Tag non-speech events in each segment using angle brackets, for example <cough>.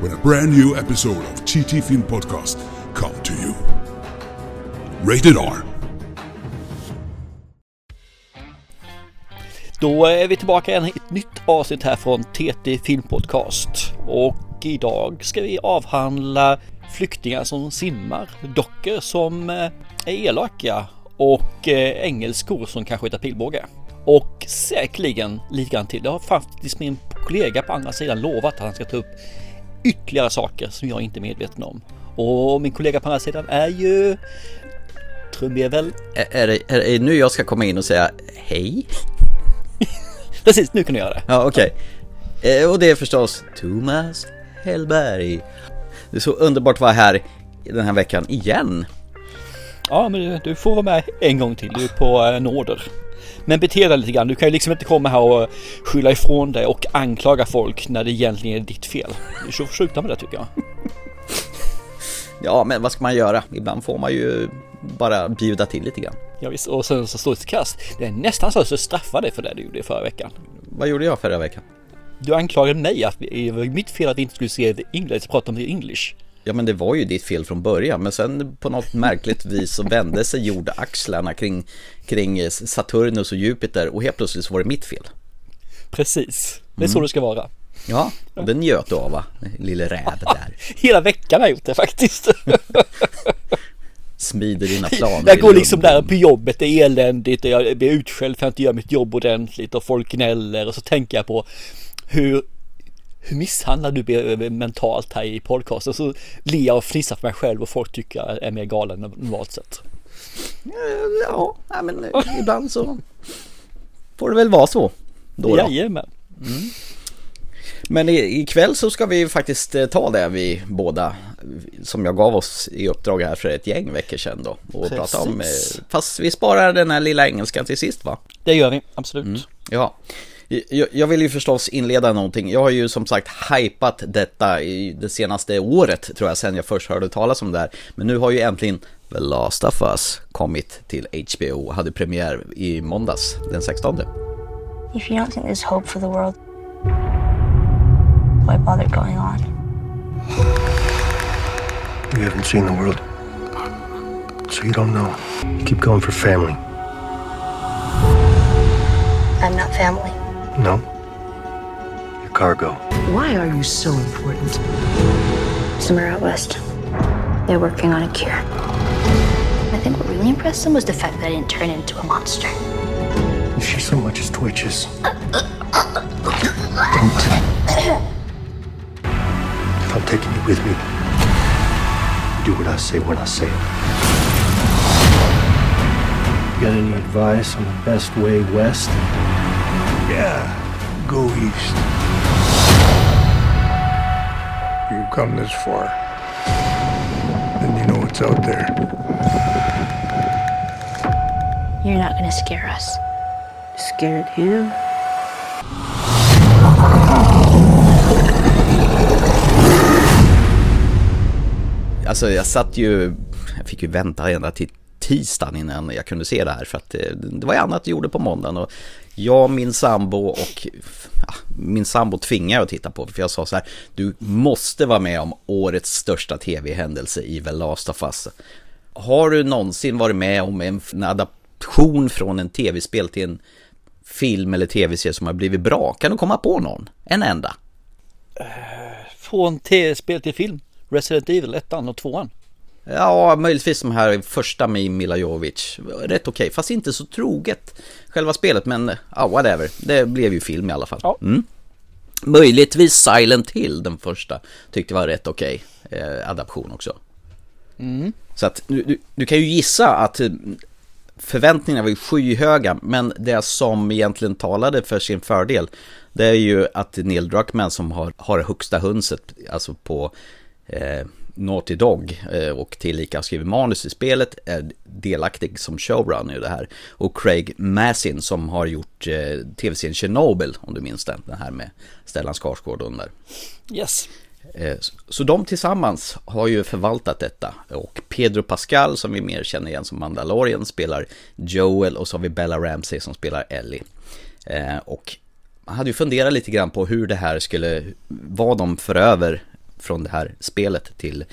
when a brand new episode of TT Film Podcast come to you. Rated R. Då är vi tillbaka igen i ett nytt avsnitt här från TT Filmpodcast. Och idag ska vi avhandla flyktingar som simmar, dockor som eh, är elaka och ängelskor engelskor som kan skjuta pilbåge. Och säkerligen lite grann till. Det har faktiskt min kollega på andra sidan lovat att han ska ta upp ytterligare saker som jag inte är medveten om. Och min kollega på andra sidan är ju trumvirvel. Är, det, är det nu jag ska komma in och säga hej? <laughs> Precis, nu kan du göra det. Ja, okej. Eh, Och det är förstås Thomas Hellberg. Det är så underbart att vara här den här veckan igen. Ja, men du, du får vara med en gång till. Du är på eh, nåder. Men bete dig lite grann. Du kan ju liksom inte komma här och skylla ifrån dig och anklaga folk när det egentligen är ditt fel. Du får sluta med det tycker jag. <laughs> Ja, men vad ska man göra? Ibland får man ju bara bjuda till lite grann. Ja, visst. Och sen så står det till kast. Det är nästan så att jag straffar dig för det du gjorde förra veckan. Vad gjorde jag förra veckan? Du anklagade mig att det var mitt fel att vi inte skulle se English, prata om The English. Ja, men det var ju ditt fel från början, men sen på något märkligt vis så vände sig jordaxlarna kring, kring Saturnus och Jupiter och helt plötsligt så var det mitt fel. Precis. Det är så det ska vara. Ja, och det njöt du av va? Lille räv där. <laughs> Hela veckan har jag gjort det faktiskt. <laughs> Smider dina planer Jag går liksom där på jobbet, det är eländigt och jag blir utskälld för att inte göra mitt jobb ordentligt och folk gnäller och så tänker jag på hur hur misshandlad du mentalt här i podcasten så ler jag och fnissar för mig själv och folk tycker jag är mer galen än normalt sett. Ja, nej, men <laughs> ibland så får det väl vara så. Då, då. Jajamän. Men i- ikväll så ska vi faktiskt eh, ta det vi båda, som jag gav oss i uppdrag här för ett gäng veckor sedan då. Och prata om, eh, Precis. fast vi sparar den här lilla engelskan till sist va? Det gör vi, absolut. Ja. Jag, vill ju förstås inleda någonting. Jag har ju som sagt hypat detta i det senaste året tror jag sen jag först hörde talas om det här. Men nu har ju äntligen The Last of Us kommit till HBO och hade premiär i måndags den 16. If you don't think there's hope for the world, why bother going on? You haven't seen the world, so you don't know. You keep going for family. I'm not family. No? Your cargo. Why are you so important? Somewhere out west, they're working on a cure. I think what really impressed them was the fact that I didn't turn into a monster. If she so much as twitches. don't. If I'm taking you with me, you do what I say when I say it. You got any advice on the best way west? Yeah, go east. You've come this far. Then you know what's out there. You're not gonna scare us. Scared him? Alltså jag satt ju, jag fick ju vänta ända till tisdagen innan jag kunde se det här för att det, det var ju annat jag gjorde på måndagen och jag, min sambo och ja, min sambo tvingade jag att titta på för jag sa så här du måste vara med om årets största tv-händelse i The Last of Us. Har du någonsin varit med om en, en adaption från en tv-spel till en film eller tv-serie som har blivit bra? Kan du komma på någon? En enda? Eh, från tv-spel till film. Resident Evil 1 och 2 Ja, möjligtvis de här första med Mila Jovovich. Rätt okej, fast inte så troget själva spelet, men ja, whatever. Det blev ju film i alla fall. Ja. Mm. Möjligtvis Silent Hill, den första, tyckte var rätt okej eh, adaption också. Så att du, du, du kan ju gissa att eh, förväntningarna var ju skyhöga, men det som egentligen talade för sin fördel, det är ju att Neil Druckmann som har, har högsta hönset, alltså på eh, Naughty Dog eh, och tillika har skrivit manus i spelet är delaktig som showrunner i det här. Och Craig Massin som har gjort eh, tv-serien Chernobyl, om du minns den, den här med Stellan Skarsgård under. Yes. Eh, så de tillsammans har ju förvaltat detta och Pedro Pascal som vi mer känner igen som Mandalorian spelar Joel och så har vi Bella Ramsey som spelar Ellie. Och man hade ju funderat lite grann på hur det här skulle, vad de för över från det här spelet till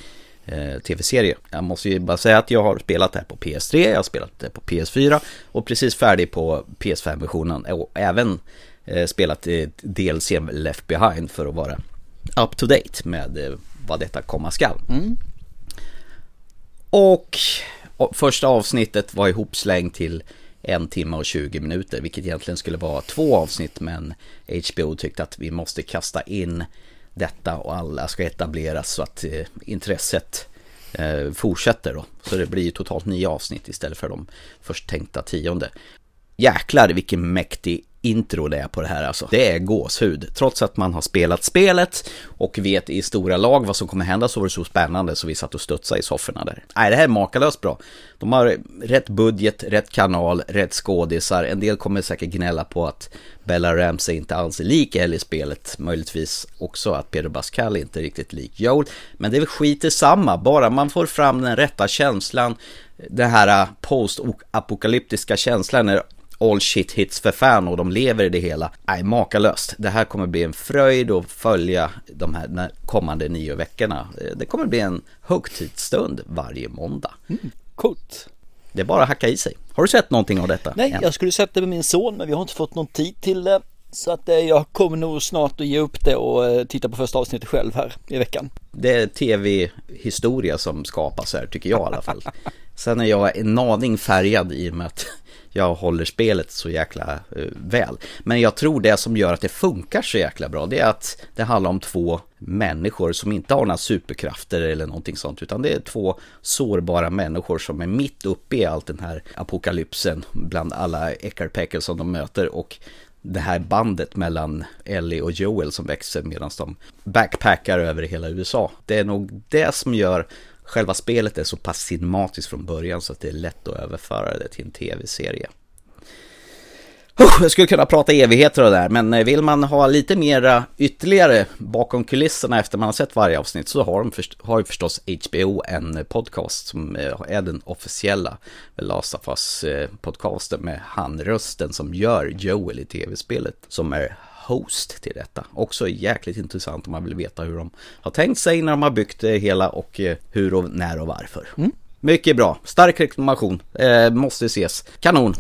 eh, tv-serie. Jag måste ju bara säga att jag har spelat det här på PS3, jag har spelat det på PS4 och precis färdig på PS5-versionen och även spelat DLC Left Behind för att vara up to date med eh, vad detta komma skall. Mm. Och, första avsnittet var ihopslängt till en timme och 20 minuter, vilket egentligen skulle vara två avsnitt, men HBO tyckte att vi måste kasta in detta och alla ska etableras så att eh, intresset eh, fortsätter då. Så det blir totalt nio avsnitt istället för de först tänkta tionde. Jäklar vilken mäktig intro det är på det här alltså. Det är gåshud. Trots att man har spelat spelet och vet i stora lag vad som kommer hända så var det så spännande så vi satt och studsade i sofforna där. Nej, det här är makalöst bra. De har rätt budget, rätt kanal, rätt skådisar. En del kommer säkert gnälla på att Bella Ramsey inte alls är lik Ellie i spelet. Möjligtvis också att Peter Pascal inte är riktigt lik Joel. Men det är väl skit i samma, bara man får fram den rätta känslan. Den här post-apokalyptiska känslan när all shit hits för fan och de lever i det hela. Nej, makalöst. Det här kommer bli en fröjd att följa de här kommande nio veckorna. Det kommer bli en högtidsstund varje måndag. Mm, coolt. Det är bara att hacka i sig. Har du sett någonting av detta? Nej, än? jag skulle sett det med min son men vi har inte fått någon tid till det. Så att eh, jag kommer nog snart att ge upp det och eh, titta på första avsnittet själv här i veckan. Det är tv-historia som skapas här tycker jag i alla fall. <laughs> Sen är jag en aning färgad i och med att jag håller spelet så jäkla eh, väl. Men jag tror det som gör att det funkar så jäkla bra, det är att det handlar om två människor som inte har några superkrafter eller någonting sånt, utan det är två sårbara människor som är mitt uppe i allt den här apokalypsen bland alla äckarpäckor som de möter och det här bandet mellan Ellie och Joel som växer medan de backpackar över hela USA. Det är nog det som gör själva spelet är så pass cinematiskt från början så att det är lätt att överföra det till en tv-serie. Jag skulle kunna prata evigheter och där, men eh, vill man ha lite mera ytterligare bakom kulisserna efter man har sett varje avsnitt så har, de först, har ju förstås HBO en podcast som eh, är den officiella Last of Us-podcasten eh, med han rösten som gör Joel i tv-spelet som är host till detta. Också jäkligt intressant om man vill veta hur de har tänkt sig när de har byggt det hela och eh, hur och när och varför. Mm. Mycket bra, stark reklamation, eh, måste ses, kanon.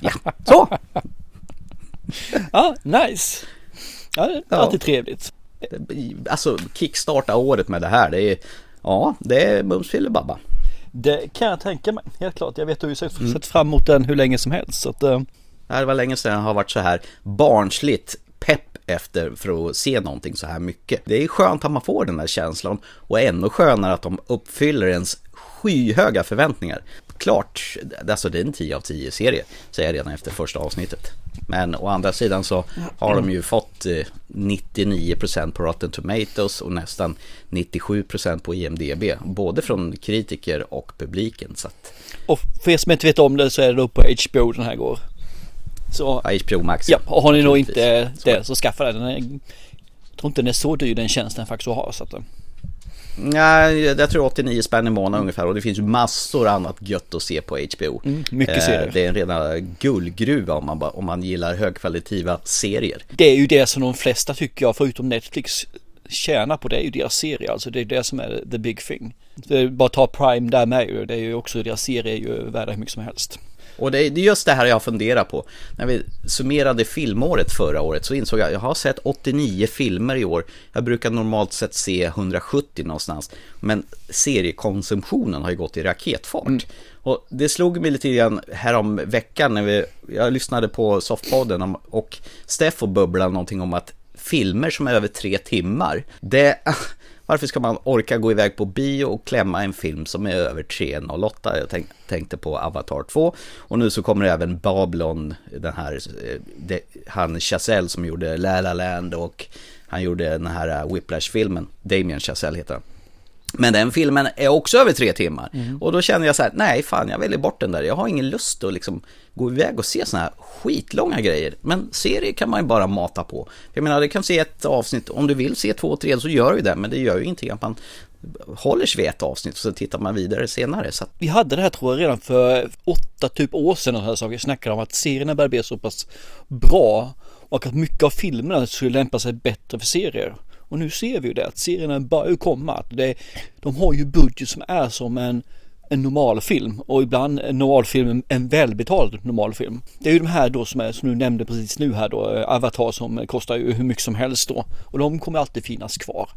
Ja, så! <laughs> ja, nice. Ja, det är ja. alltid trevligt. Alltså, kickstarta året med det här, det är, ja, det är mums babba. Det kan jag tänka mig, helt klart. Jag vet att du har sett, mm. sett fram emot den hur länge som helst. Så att, uh... Det var länge sedan jag har varit så här barnsligt efter för att se någonting så här mycket. Det är skönt att man får den här känslan och ännu skönare att de uppfyller ens skyhöga förväntningar. Klart, alltså det är en 10 av 10 serie, säger jag redan efter första avsnittet. Men å andra sidan så har de ju fått eh, 99% på Rotten Tomatoes och nästan 97% på IMDB. Både från kritiker och publiken. Så att... Och för er som inte vet om det så är det då på HBO den här går. Så, HBO Max. Ja, och har ni nog inte det så skaffa den. Jag tror inte den är så dyr den tjänsten faktiskt att ha. Så att, Nej, jag tror 89 spänn i månaden ungefär och det finns ju massor annat gött att se på HBO. Mm, mycket serier. Eh, det är en rena guldgruva om man, om man gillar högkvalitativa serier. Det är ju det som de flesta tycker jag, förutom Netflix, tjänar på. Det är ju deras serie, alltså det är det som är the big thing. Det är bara ta Prime där med ju, det är ju också deras serie är ju värda hur mycket som helst. Och det är just det här jag funderar på. När vi summerade filmåret förra året så insåg jag att jag har sett 89 filmer i år. Jag brukar normalt sett se 170 någonstans. Men seriekonsumtionen har ju gått i raketfart. Mm. Och det slog mig lite grann härom veckan när vi, jag lyssnade på Softpodden och Steffo bubblade någonting om att filmer som är över tre timmar, det, varför ska man orka gå iväg på bio och klämma en film som är över 3.08? Jag tänk, tänkte på Avatar 2 och nu så kommer även Babylon, den här, eh, det, han Chazelle som gjorde La La Land och han gjorde den här eh, Whiplash-filmen, Damien Chazelle heter han. Men den filmen är också över tre timmar. Och då känner jag så här, nej fan jag väljer bort den där. Jag har ingen lust att liksom gå iväg och se såna här skitlånga grejer. Men serier kan man ju bara mata på. Jag menar, du kan se ett avsnitt, om du vill se två, tre så gör du det. Men det gör ju ingenting att man håller sig vid ett avsnitt och så tittar man vidare senare. Så Vi hade det här tror jag redan för åtta typ år sedan och här saker. Vi snackade om att serierna började bli så pass bra och att mycket av filmerna skulle lämpa sig bättre för serier. Och nu ser vi ju det att serierna börjar ju komma. Det, de har ju budget som är som en, en normal film och ibland en normal film, en välbetald normal film. Det är ju de här då som är, som du nämnde precis nu här då, eh, Avatar som kostar ju hur mycket som helst då. Och de kommer alltid finnas kvar.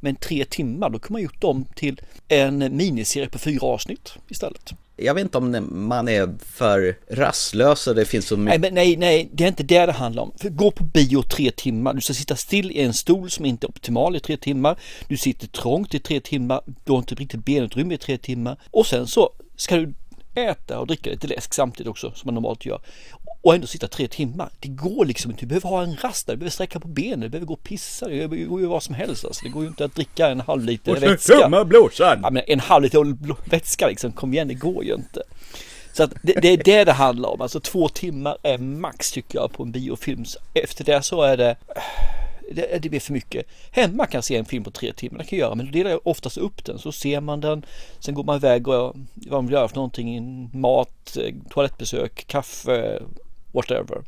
Men tre timmar, då kan man gjort dem till en miniserie på fyra avsnitt istället jag vet inte om man är för rastlös och det finns så Nej, mycket. men nej, nej, det är inte det det handlar om. För gå på bio tre timmar, du ska sitta still i en stol som inte är optimal i tre timmar. Du sitter trångt i tre timmar, du har inte riktigt benutrymme i tre timmar. Och sen så ska du äta och dricka lite läsk samtidigt också som man normalt gör. Och ändå sitta tre timmar. Det går liksom inte. Du behöver ha en rast där, du behöver sträcka på benen, du behöver gå och pissa, det går ju vad som helst. Alltså. Det går ju inte att dricka en halv liter vätska. blåsan! Ja, men en halv liter vätska liksom, kom igen det går ju inte. Så att det, det är det det handlar om, alltså två timmar är max tycker jag på en biofilm. Efter det så är det, det, det blir för mycket. Hemma kan jag se en film på tre timmar, det kan jag göra, men då delar jag oftast upp den. Så ser man den, sen går man iväg och vad man vill göra för någonting, mat, eh, toalettbesök, kaffe, whatever.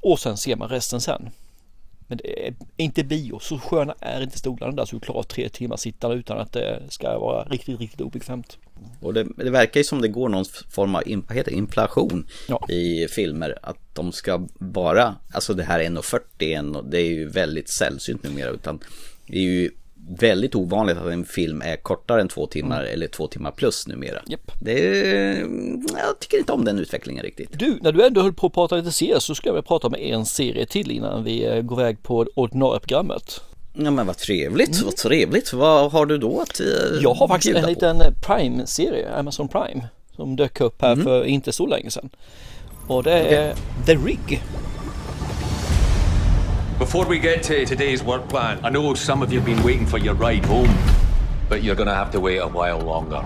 Och sen ser man resten sen. Men det är inte bio, så sköna är inte stolarna där så du klarar tre timmar sittande utan att det ska vara riktigt, riktigt obekvämt. Och det, det verkar ju som det går någon form av vad heter inflation Ja. i filmer. Att de ska vara, alltså det här 1,40 och det är ju väldigt sällsynt numera. Utan det är ju väldigt ovanligt att en film är kortare än två timmar eller två timmar plus numera. Japp. Det är, jag tycker inte om den utvecklingen riktigt. Du, när du ändå höll på att prata lite serier så ska jag vilja prata om en serie till innan vi eh, går iväg på ordinarie programmet. Ja men vad trevligt, vad trevligt. Vad har du då att eh, Jag har faktiskt en på? liten Prime-serie, Amazon Prime, som dök upp här för inte så länge sedan. Och det är The Rig. Before we get to today's work plan, I know some of you have been waiting for your ride home, but you're gonna have to wait a while longer.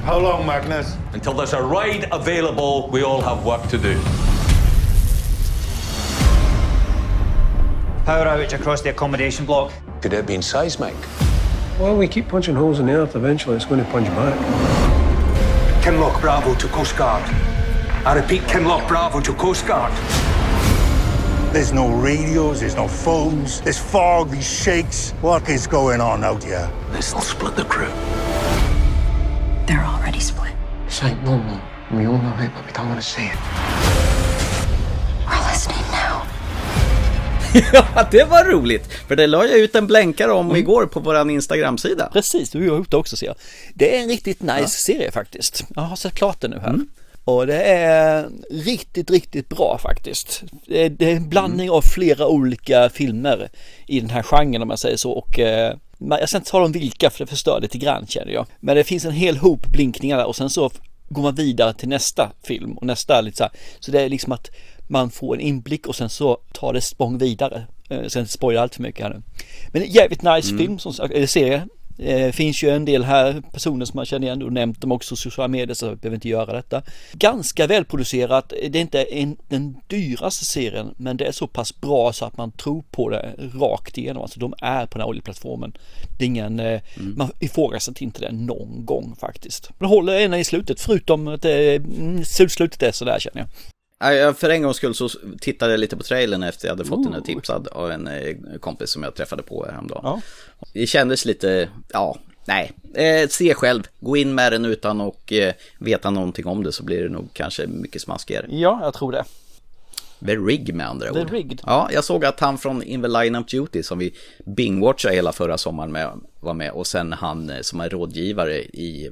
How long, Magnus? Until there's a ride available, we all have work to do. Power outage across the accommodation block. Could it have been seismic? Well, we keep punching holes in the earth. Eventually, it's going to punch back. Kinlock Bravo to Coast Guard. I repeat, Kinlock Bravo to Coast Guard. There's no radios, there's no phones, there's fog, these shakes. What is going on out here? This'll split the crew. They're already split. Say no more. We all know it, but we don't want to see it. We're listening now. <laughs> Ja, det var roligt! För det la jag ut en blänkare om igår på våran Instagram-sida. Precis, du har gjort det också ser jag. Det är en riktigt nice serie faktiskt. Jag har sett klart den nu här. Och det är riktigt, riktigt bra faktiskt. Det är, det är en blandning av flera olika filmer i den här genren om man säger så. Och eh, jag ska inte tala om vilka för det förstör lite grann känner jag. Men det finns en hel hop blinkningar där och sen så går man vidare till nästa film och nästa lite så här. Så det är liksom att man får en inblick och sen så tar det språng vidare. Eh, Sen spoilar allt för mycket här nu. Men en jävligt nice film, som sagt, eller serie. Eh, finns ju en del här personer som man känner igen och nämnt dem också i sociala medier så jag behöver inte göra detta. Ganska välproducerat, det är inte en, den dyraste serien men det är så pass bra så att man tror på det rakt igenom. Alltså de är på den här oljeplattformen. Det är ingen, eh, man ifrågasätter inte det någon gång faktiskt. Man håller ända i slutet förutom att det, mm, slutslutet är sådär känner jag. För en gångs skull så tittade jag lite på trailern efter jag hade fått den här tipsad av en eh, kompis som jag träffade på häromdagen. Ja. Det kändes lite, ja, nej. Eh, se själv, gå in med den utan att eh, veta någonting om det så blir det nog kanske mycket smaskigare. Ja, jag tror det. The Rig med andra The ord. Rigged. Ja, jag såg att han från In the Line of Duty som vi bingwatchade hela förra sommaren med, var med och sen han eh, som är rådgivare i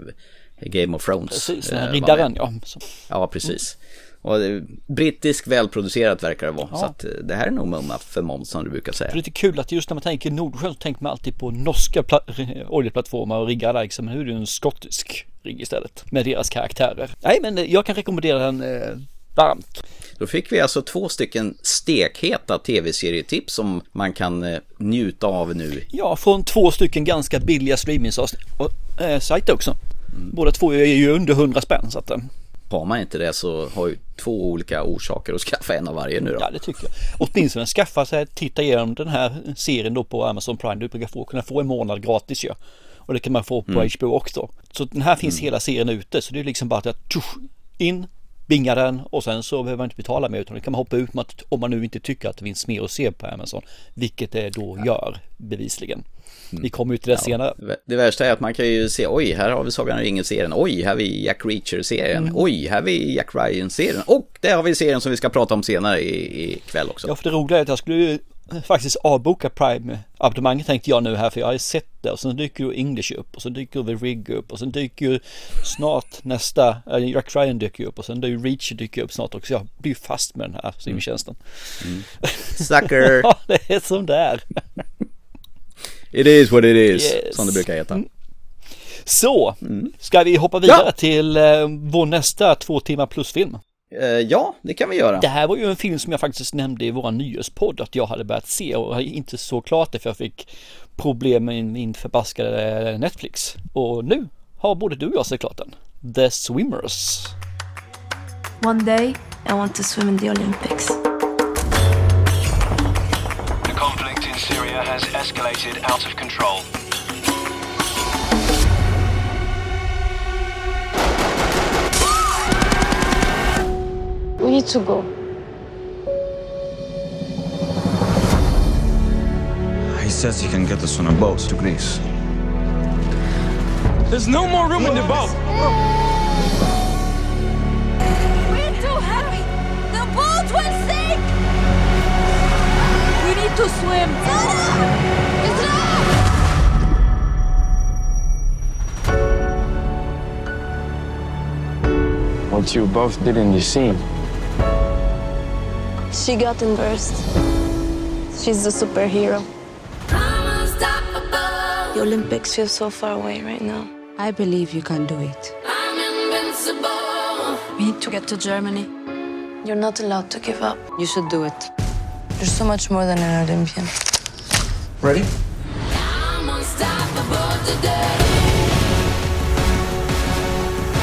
Game of Thrones. Precis, eh, den här var riddaren ja. Så- Ja, precis. Och eh, brittisk välproducerat verkar det vara. Så att eh, det här är nog mumma för Måns som du brukar säga. Det är lite kul att just när man tänker Nordsjön så tänker man alltid på norska pla- <laughs> oljeplattformar och riggar där liksom. Men nu är det en skottisk rigg istället med deras karaktärer. Nej men eh, jag kan rekommendera den eh, varmt. Då fick vi alltså två stycken stekheta tv-serietips som man kan eh, njuta av nu. Ja, från två stycken ganska billiga streaming-sajter också. Mm. Båda två är ju under 100 spänn så att eh, Har man inte det så har ju två olika orsaker att skaffa en av varje nu då. Ja, det tycker jag. Åtminstone skaffa sig, titta igenom den här serien då på Amazon Prime. Du brukar få, kunna få en månad gratis ju. Ja. Och det kan man få på Mm. HBO också. Så den här finns hela serien ute. Så det är liksom bara att tjusch, in, binga den och sen så behöver man inte betala mer utan det kan man hoppa ut om man nu inte tycker att det finns mer att se på Amazon. Vilket det då gör bevisligen. Vi kommer ju till det senare. Det värsta är att man kan ju se, oj, här har vi Sagan om ringen-serien, oj, här har vi Jack Reacher-serien, Mm. oj, här har vi Jack Ryan-serien och där har vi serien som vi ska prata om senare i, i kväll också. Ja, för det roliga är att jag skulle ju faktiskt avboka Prime-abonnemanget tänkte jag nu här för jag har ju sett det och sen dyker ju English upp och sen dyker The Rig upp och sen dyker ju snart nästa, äh, Jack Ryan dyker upp och sen dyker Reach dyker upp snart också. Jag blir ju fast med den här streamingtjänsten. Mm. Sucker! <laughs> ja, det är som det är. <laughs> It is what it is, Yes. som det brukar heta. Så, Mm. ska vi hoppa vidare Ja. till eh, vår nästa två timmar plus film? Eh, ja, det kan vi göra. Det här var ju en film som jag faktiskt nämnde i vår nyhetspodd att jag hade börjat se och inte så klart det för jag fick problem med min förbaskade Netflix. Och nu har både du och jag sett klart den. The Swimmers. One day, I want to swim in the Olympics. In has escalated out of control. We need to go. He says he can get us on a boat to Greece. There's no more room in the boat. We're too heavy. The boat will sink. We to swim. What you both did in the scene. She got embarrassed. She's the superhero. The Olympics feel so far away right now. I believe you can do it. We need to get to Germany. You're not allowed to give up. You should do it. You're so much more than an Olympian. Ready?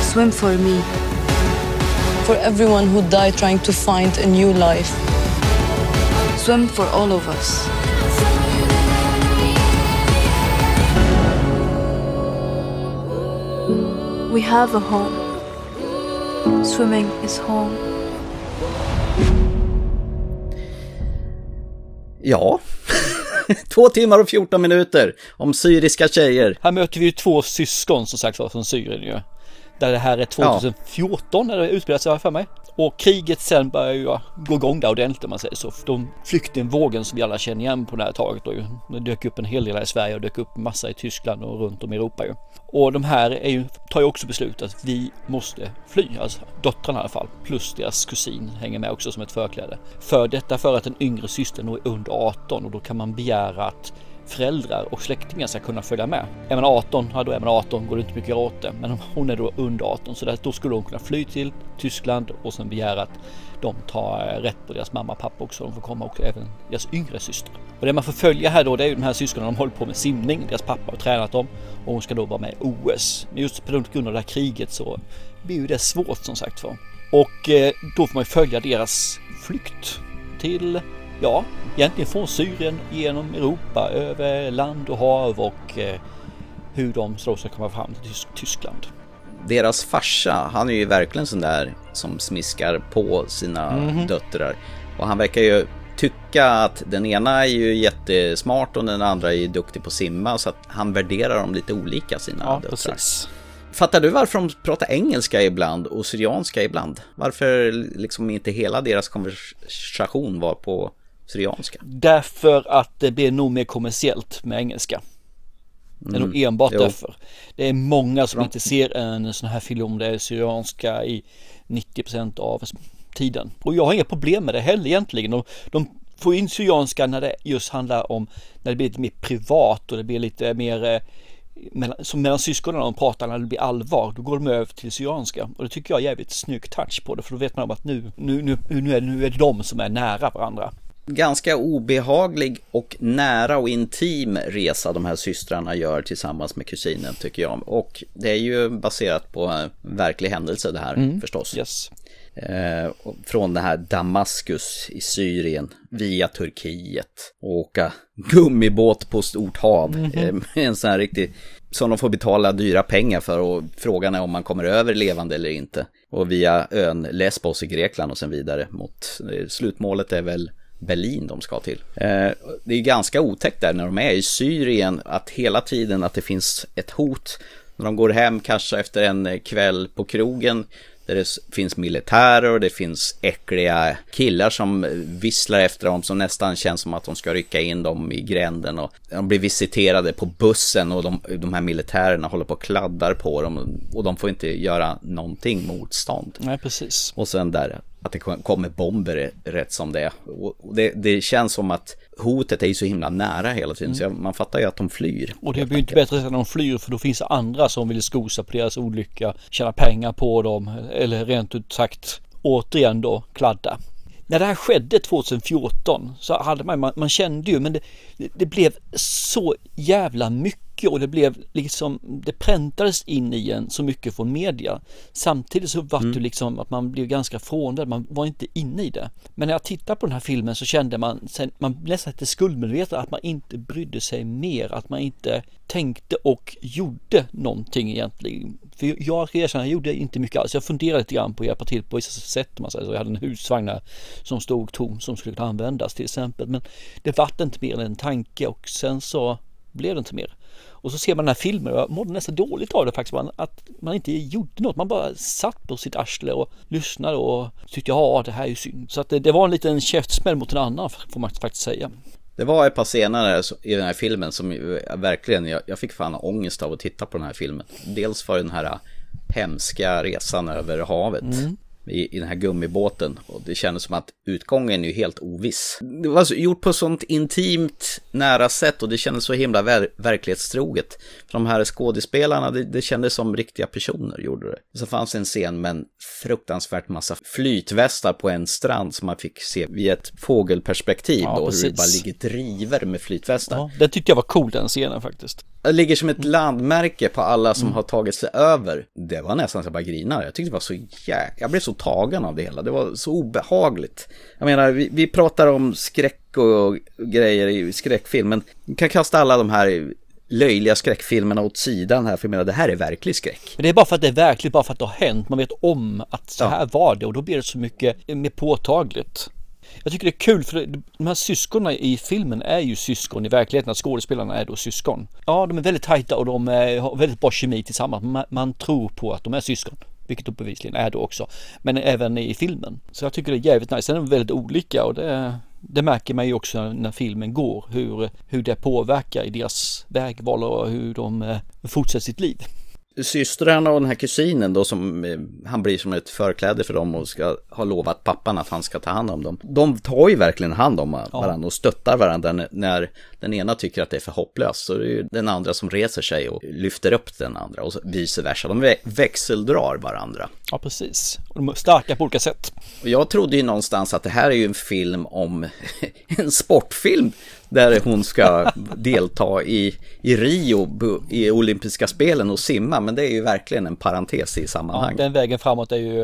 Swim for me. For everyone who died trying to find a new life. Swim for all of us. We have a home. Swimming is home. Ja, <laughs> två timmar och 14 minuter om syriska tjejer. Här möter vi ju två syskon som sagt var från Syrien ju. Där det här är 2014 när det utspelar sig för mig. Och kriget sen börjar ju gå igång där ordentligt om man säger så. De flyktingvågen som vi alla känner igen på det här taget då ju. Det dök upp en hel del i Sverige och dök upp massa i Tyskland och runt om i Europa ju. Och de här är ju, tar ju också beslut att vi måste fly, alltså dottrarna i alla fall, plus deras kusin hänger med också som ett förkläde. För detta för att den yngre systern är under 18 och då kan man begära att föräldrar och släktingar ska kunna följa med. Är man 18, ja då är man 18, går det inte mycket att göra åt det. Men hon är då under 18 så där, då skulle hon kunna fly till Tyskland och sen begära att de tar eh, rätt på deras mamma och pappa också. De får komma också, även deras yngre syster. Och det man får följa här då det är ju de här syskonen, de håller på med simning. Deras pappa har tränat dem och hon ska då vara med i OS. Men just på grund av det här kriget så blir ju det svårt som sagt för. Och eh, då får man ju följa deras flykt till ja, egentligen från Syrien genom Europa, över land och hav och eh, hur de så ska komma fram till Tys- Tyskland. Deras farsa, han är ju verkligen sån där som smiskar på sina Mhm. döttrar. Och han verkar ju tycka att den ena är ju jättesmart och den andra är ju duktig på att simma så att han värderar dem lite olika sina Ja, döttrar. precis. Fattar du varför de pratar engelska ibland och syrianska ibland? Varför liksom inte hela deras konversation var på syrianska? Därför att det blir nog mer kommersiellt med engelska. Det är nog Mm, enbart jo. därför. Det är många som Bra. inte ser en sån här film om det är syrianska i 90% av tiden. Och jag har inga problem med det heller egentligen. De, de får in syrianska när det just handlar om när det blir lite mer privat och det blir lite mer eh, mellan, som mellan syskonen de pratar när det blir allvar, då går de över till syrianska. Och det tycker jag är jävligt snygg touch på det, för då vet man om att nu, nu, nu, nu, är, det, nu är det de som är nära varandra. Ganska obehaglig och nära och intim resa de här systrarna gör tillsammans med kusinen tycker jag. Och det är ju baserat på verklig händelse det här mm. förstås. Yes. Eh, från det här Damaskus i Syrien via Turkiet och åka gummibåt på stort hav. Mm -hmm. eh, en sån här riktig, som de får betala dyra pengar för och frågan är om man kommer över levande eller inte. Och via ön Lesbos i Grekland och sen vidare mot, eh, slutmålet är väl Berlin de ska till. Eh, det är ganska otäckt där när de är i Syrien att hela tiden att det finns ett hot. När de går hem kanske efter en kväll på krogen där det finns militärer och det finns äckliga killar som visslar efter dem som nästan känns som att de ska rycka in dem i gränden och de blir visiterade på bussen och de, de här militärerna håller på och kladdar på dem och de får inte göra någonting motstånd. Nej, precis. Och sen där att det kommer bomber rätt som det är. Och det, det känns som att hotet är ju så himla nära hela tiden mm. så man fattar ju att de flyr. Och det blir ju inte bättre när de flyr för då finns det andra som vill skosa på deras olycka, tjäna pengar på dem eller rent ut sagt återigen då kladda. När det här skedde 2014 så hade man, man, man kände ju men det, det blev så jävla mycket mycket och det blev liksom, det präntades in i en så mycket från media. Samtidigt så var mm. det liksom att man blev ganska frånvänd, man var inte inne i det. Men när jag tittade på den här filmen så kände man, sen, man nästan lite skuldmedveten att man inte brydde sig mer, att man inte tänkte och gjorde någonting egentligen. För jag erkänner, jag gjorde inte mycket alls. Jag funderade lite grann på att hjälpa till på vissa sätt. Man säger. Så jag hade en husvagn som stod tom som skulle kunna användas till exempel. Men det vart inte mer än en tanke och sen så blev det inte mer. Och så ser man den här filmen och jag mådde nästan dåligt av det faktiskt. Att man inte gjorde något. Man bara satt på sitt arsle och lyssnade och tyckte ja det här är ju synd. Så att det, det var en liten käftsmäll mot en annan får man faktiskt säga. Det var ett par scener i den här filmen som verkligen, jag, jag fick fan ångest av att titta på den här filmen. Dels för den här hemska resan över havet. Mm i, i den här gummibåten. Och det kändes som att utgången är ju helt oviss. Det var gjort på sånt intimt, nära sätt och det kändes så himla ver verklighetstroget. För de här skådespelarna, det, det kändes som riktiga personer gjorde det. Så fanns en scen med en fruktansvärt massa flytvästar på en strand som man fick se via ett fågelperspektiv ja, då, hur det bara ligger driver med flytvästar. Ja, det tyckte jag var cool den scenen faktiskt. Det ligger som ett landmärke på alla som mm. har tagit sig över. Det var nästan så jag bara grinade. Jag tyckte det var så jäkla... Jag blev så tagen av det hela. Det var så obehagligt. Jag menar, vi, vi pratar om skräck och grejer i skräckfilm, vi kan kasta alla de här löjliga skräckfilmerna åt sidan här, för jag menar det här är verklig skräck. Men det är bara för att det är verkligt, bara för att det har hänt. Man vet om att så här ja. var det och då blir det så mycket mer påtagligt. Jag tycker det är kul för de här syskonen i filmen är ju syskon i verkligheten, att skådespelarna är då syskon. Ja, de är väldigt tajta och de är, har väldigt bra kemi tillsammans. Man, man tror på att de är syskon. Vilket de bevisligen är då också. Men även i filmen. Så jag tycker det är jävligt nice. Sen är de väldigt olika och det, det märker man ju också när filmen går. Hur, hur det påverkar i deras vägval och hur de eh, fortsätter sitt liv systrarna och den här kusinen då som eh, han blir som ett förkläde för dem och ska ha lovat pappan att han ska ta hand om dem. De tar ju verkligen hand om varandra och stöttar varandra när den ena tycker att det är för hopplöst. Så det är ju den andra som reser sig och lyfter upp den andra och vice versa. De växeldrar varandra. Ja, precis. Och de är starka på olika sätt. Jag trodde ju någonstans att det här är ju en film om <laughs> en sportfilm där hon ska <laughs> delta i, i Rio i olympiska spelen och simma. Men det är ju verkligen en parentes i sammanhanget. Ja, den vägen framåt är ju,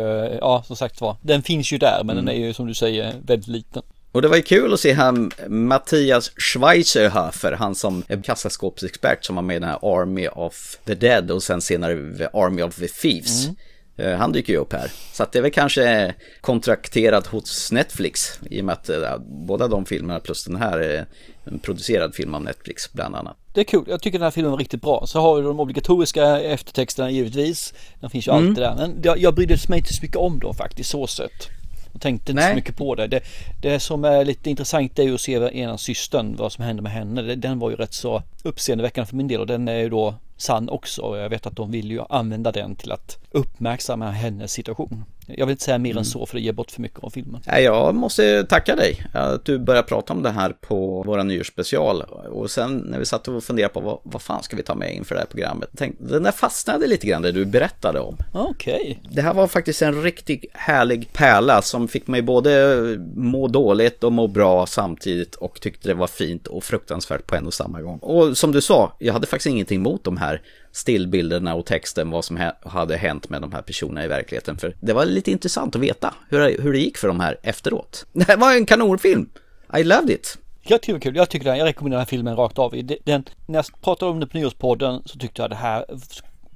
ja som sagt var, den finns ju där men mm. den är ju som du säger väldigt liten. Och det var ju kul att se han Mattias Schweizerhofer, han som är kassaskåpsexpert som var med i den här Army of the Dead och sen senare Army of the Thieves. Mm. Eh, han dyker ju upp här. Så att det är väl kanske kontrakterat hos Netflix i och med att äh, båda de filmerna plus den här är en producerad film av Netflix bland annat. Det är kul, jag tycker den här filmen var riktigt bra. Så har vi de obligatoriska eftertexterna givetvis. Den finns ju mm. alltid där. Men jag, jag brydde mig inte så mycket om dem faktiskt, så sett. Jag tänkte inte Nej. så mycket på det. det. Det som är lite intressant är ju att se ena systern, vad som händer med henne. Den var ju rätt så uppseendeväckande för min del och den är ju då sann också och jag vet att de vill ju använda den till att uppmärksamma hennes situation. Jag vill inte säga mer Mm. än så för det ger bort för mycket om filmen. Jag måste tacka dig att du började prata om det här på våra nyårsspecial. Och sen när vi satt och funderade på vad, vad fan ska vi ta med inför det här programmet. Tänkte, den där fastnade lite grann det du berättade om. Okej. Det här var faktiskt en riktigt härlig pärla som fick mig både må dåligt och må bra samtidigt och tyckte det var fint och fruktansvärt på en och samma gång. Och som du sa, jag hade faktiskt ingenting emot de här stillbilderna och texten vad som hade hänt med de här personerna i verkligheten. För det var lite intressant att veta hur, hur det gick för de här efteråt. <laughs> Det här var en kanonfilm. I loved it. Jag tycker det var kul. Jag tycker den, jag rekommenderar den här filmen rakt av. Den, när jag pratade om det på nyårspodden så tyckte jag det här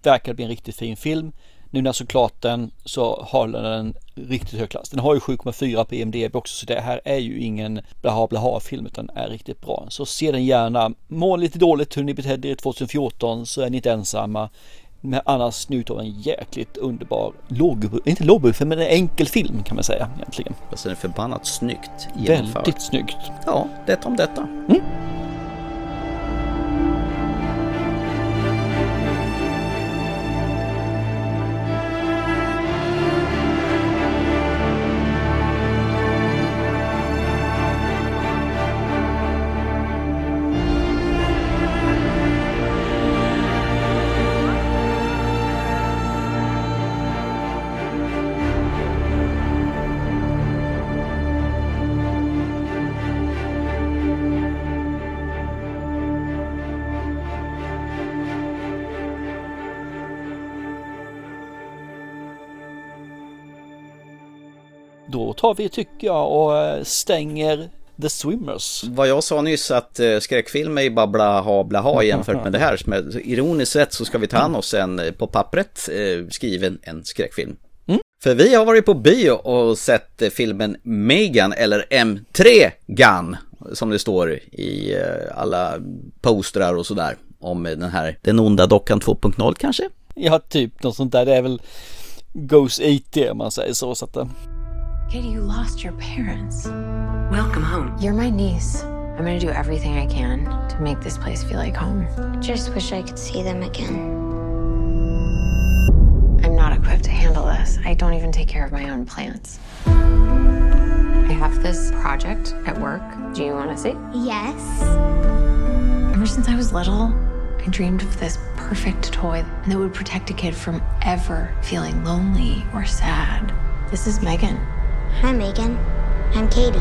verkade bli en riktigt fin film. Nu när jag såg klart den så håller den riktigt hög klass. Den har ju 7,4 på IMDB också så det här är ju ingen blaha blaha film utan den är riktigt bra. Så se den gärna. Mår lite dåligt hur ni betedde er 2014 så är ni inte ensamma. Men annars njut av en jäkligt underbar låg, inte lågbudget men en enkel film kan man säga egentligen. Och sen är förbannat snyggt genomfört. Väldigt snyggt. Ja, det om detta. Då tar vi tycker jag och eh, stänger The Swimmers. Vad jag sa nyss att eh, skräckfilm är ju bara blaha blaha jämfört med det här. Men ironiskt sett så ska vi ta an oss en eh, på pappret eh, skriven en skräckfilm. För vi har varit på bio och sett eh, filmen Megan eller M3 Gun som det står i alla postrar och sådär om den här den onda dockan 2.0 kanske? Ja, typ något sånt där. Det är väl Goes 80 om man säger så. så att, Katie, you lost your parents. Welcome home. You're my niece. I'm gonna do everything I can to make this place feel like home. I just wish I could see them again. I'm not equipped to handle this. I don't even take care of my own plants. I have this project at work. Do you want to see? Yes. Ever since I was little, I dreamed of this perfect toy that would protect a kid from ever feeling lonely or sad. This is Megan. Hi, Megan. I'm Katie.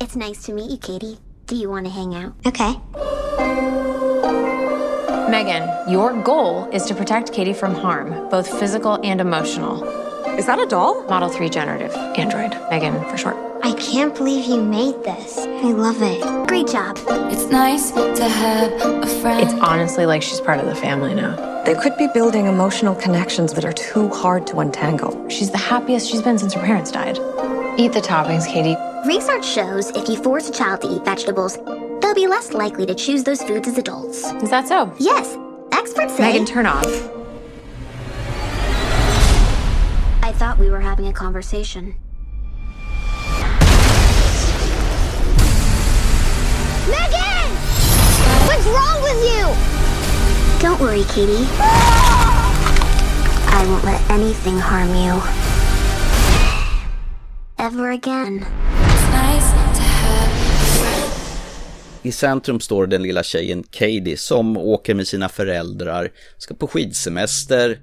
It's nice to meet you, Katie. Do you want to hang out? Okay. Megan, your goal is to protect Katie from harm, both physical and emotional. Is that a doll? Model 3 generative. Android. Megan for short. I can't believe you made this. I love it. Great job. It's nice to have a friend. It's honestly like she's part of the family now. They could be building emotional connections that are too hard to untangle. She's the happiest she's been since her parents died. Eat the toppings, Katie. Research shows if you force a child to eat vegetables, they'll be less likely to choose those foods as adults. Is that so? Yes. Experts say. Megan, turn off. I thought we were having a conversation. Megan! What's wrong with you? Don't worry, Katie. I won't let anything harm you. Ever again. I centrum står den lilla tjejen Katie som åker med sina föräldrar, ska på skidsemester,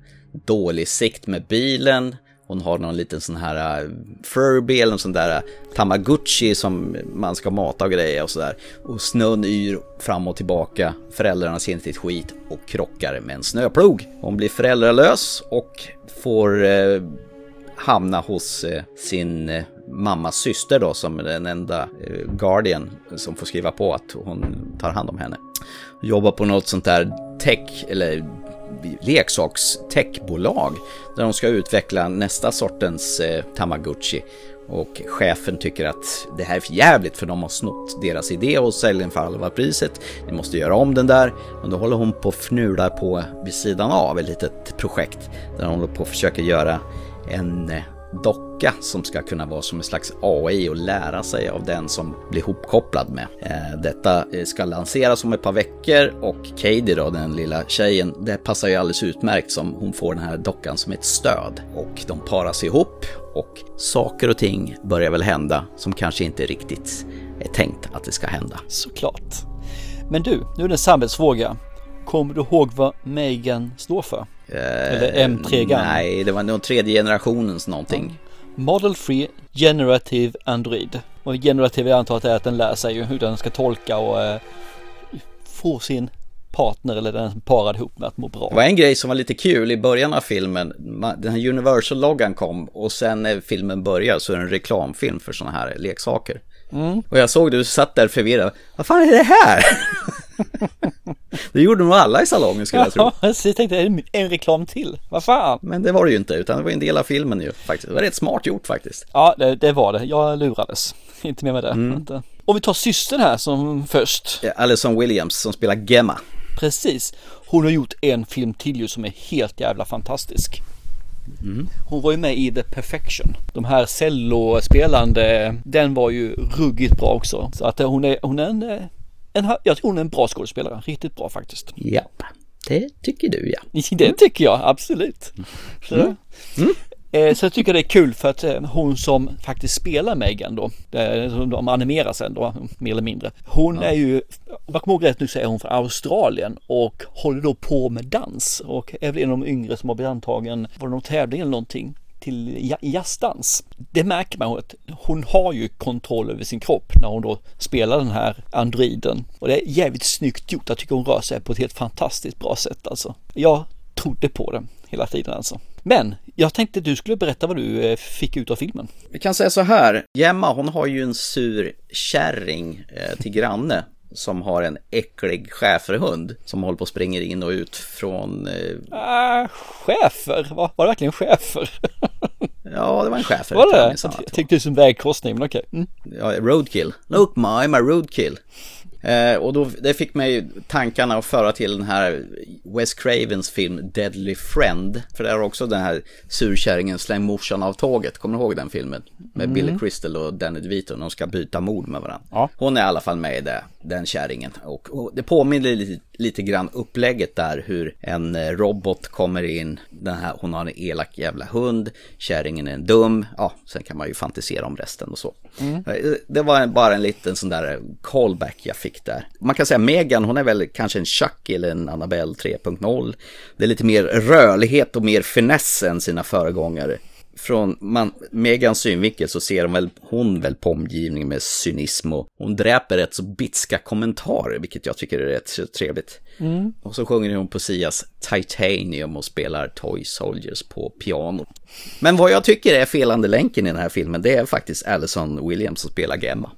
dålig sikt med bilen, hon har någon liten sån här äh, Furby eller någon sån där äh, Tamagotchi som man ska mata och grejer och sådär. Och snön yr fram och tillbaka, föräldrarna ser inte ett skit och krockar med en snöplog. Hon blir föräldralös och får eh, hamna hos eh, sin eh, mammas syster då som är den enda eh, guardian som får skriva på att hon tar hand om henne. Jobbar på något sånt där tech eller leksakstechbolag där de ska utveckla nästa sortens eh, Tamagotchi. Och chefen tycker att det här är för jävligt för de har snott deras idé och säljer den för halva priset. Ni måste göra om den där. Men då håller hon på och fnular på vid sidan av ett litet projekt där hon håller på att försöka göra en eh, docka som ska kunna vara som en slags AI och lära sig av den som blir hopkopplad med. Eh, detta eh, ska lanseras om ett par veckor och Katie då, den lilla tjejen, det passar ju alldeles utmärkt som hon får den här dockan som ett stöd. Och de paras ihop och saker och ting börjar väl hända som kanske inte riktigt är tänkt att det ska hända. Såklart. Men du, nu är det en samhällsfråga. Kommer du ihåg vad Megan står för? Eh, Eller M3-GAN? Nej, det var nog tredje generationens någonting. Model Free Generative Android. Och generative jag antar att det är att den lär sig hur den ska tolka och eh, få sin partner eller den parad ihop med att må bra. Det var en grej som var lite kul i början av filmen. Den här Universal-loggan kom och sen när filmen börjar så är det en reklamfilm för sådana här leksaker. Mm. Och jag såg du satt där förvirrad. Vad fan är det här? <laughs> <laughs> det gjorde nog alla i salongen skulle jag tro. Ja, <laughs> så jag tänkte, en reklam till? Vad fan? Men det var det ju inte, utan det var en del av filmen ju faktiskt. Det var rätt smart gjort faktiskt. Ja, det, det var det. Jag lurades. <laughs> Inte med med det. Mm. Om vi tar systern här som först. Alison Williams som spelar Gemma. Precis. Hon har gjort en film till ju som är helt jävla fantastisk. Mm. Hon var ju med i The Perfection. De här cellospelande, den var ju ruggigt bra också. Så att hon är, hon är en, en, jag tror hon är en bra skådespelare. Riktigt bra faktiskt. Ja, det tycker du ja. <laughs> Det tycker jag absolut. Så, Mm. Mm. Eh, så jag tycker det är kul för att eh, hon som faktiskt spelar Megan då, eh, som de animerar sen då, mer eller mindre. Hon Ja. är ju, om jag kommer ihåg rätt nu så är hon från Australien och håller då på med dans och är väl en av de yngre som har blivit antagen, var det någon tävling eller någonting? Till jazzdans. Det märker man att hon har ju kontroll över sin kropp när hon då spelar den här androiden. Och det är jävligt snyggt gjort. Jag tycker hon rör sig på ett helt fantastiskt bra sätt alltså. Jag trodde på det hela tiden alltså. Men jag tänkte du skulle berätta vad du eh, fick ut av filmen. Vi kan säga så här, Gemma hon har ju en sur kärring eh, till granne som har en äcklig schäferhund som håller på och springer in och ut från... Eh, Ah, chefer, var, var det verkligen chefer? <laughs> ja, det var en schäfer. Var jag det? Jag det tyckte det som vägkorsning, men okej. Mm. Ja, roadkill. Look I'm a roadkill. Eh, och då, det fick mig tankarna att föra till den här Wes Cravens film Deadly Friend. För där har också den här surkärringen släng morsan av tåget. Kommer du ihåg den filmen? Med Mm. Billy Crystal och Danny DeVito. De ska byta mord med varandra. Ja. Hon är i alla fall med i det, den kärringen. Och, och det påminner lite, lite grann upplägget där hur en eh, robot kommer in. Den här, hon har en elak jävla hund. Kärringen är en dum. Ja, sen kan man ju fantisera om resten och så. Mm. Eh, Det var bara en liten sån där callback jag fick där. Man kan säga Megan, hon är väl kanske en Chuck eller en Annabelle 3.0. Det är lite mer rörlighet och mer finess än sina föregångare. Från man, Megans synvinkel så ser hon väl, hon väl på omgivningen med cynism och hon dräper rätt så bitska kommentarer, vilket jag tycker är rätt så trevligt. Mm. Och så sjunger hon på Sias Titanium och spelar Toy Soldiers på piano. Men vad jag tycker är felande länken i den här filmen, det är faktiskt Alison Williams som spelar Gemma.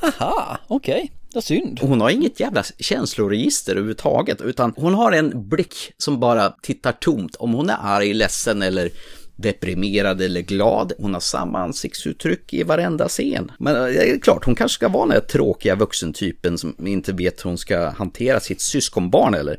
Aha, okej. Det vad synd. Hon har inget jävla känsloregister överhuvudtaget, utan hon har en blick som bara tittar tomt. Om hon är arg, ledsen eller deprimerad eller glad. Hon har samma ansiktsuttryck i varenda scen. Men eh, det är klart, hon kanske ska vara den här tråkiga vuxentypen som inte vet hur hon ska hantera sitt syskonbarn eller.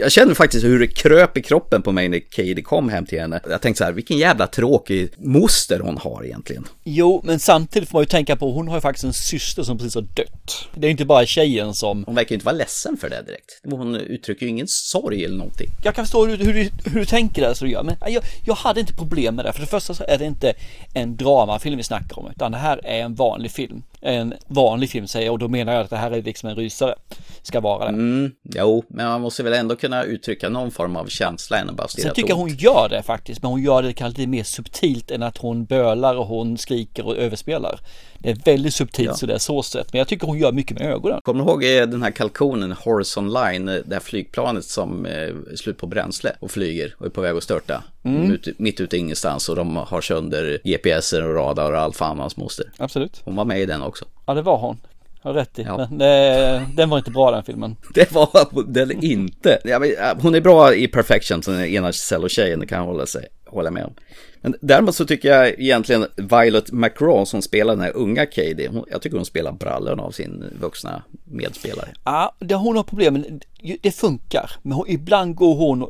Jag känner faktiskt hur det kröp i kroppen på mig när Katie kom hem till henne. Jag tänkte så här, vilken jävla tråkig moster hon har egentligen. Jo, men samtidigt får man ju tänka på, hon har ju faktiskt en syster som precis har dött. Det är inte bara tjejen som... Hon verkar ju inte vara ledsen för det direkt. Hon uttrycker ju ingen sorg eller någonting. Jag kan förstå hur, hur, du- hur du tänker där så du gör, men jag, jag hade inte problem med det. För det första så är det inte en dramafilm vi snackar om, utan det här är en vanlig film. En vanlig film säger och då menar jag att det här är liksom en rysare. Ska vara det. Mm, jo, men man måste väl ändå kunna uttrycka någon form av känsla än bara Sen tycker jag hon gör det faktiskt, men hon gör det kanske lite mer subtilt än att hon bölar och hon skriker och överspelar. Det är väldigt subtilt Ja. så det är så sett, men jag tycker hon gör mycket med ögonen. Kommer du ihåg eh, den här kalkonen Horizon Line, eh, det här flygplanet som eh, är slut på bränsle och flyger och är på väg att störta? Mm. Ut, mitt ute ingenstans och de har sönder GPSer och radar och allt fan hans moster. Absolut. Hon var med i den också. Ja, det var hon. Har rätt i. Men det, den var inte bra den filmen. <laughs> Det var den inte. Ja, men, eh, hon är bra i Perfection, den ena cellotjejen, det kan jag hålla, sig, hålla med om. Men däremot så tycker jag egentligen Violet McGraw som spelar den här unga Katie, hon, jag tycker hon spelar brallorna av sin vuxna medspelare. Ja, det hon har problem med, det funkar. Men hon, ibland går hon är,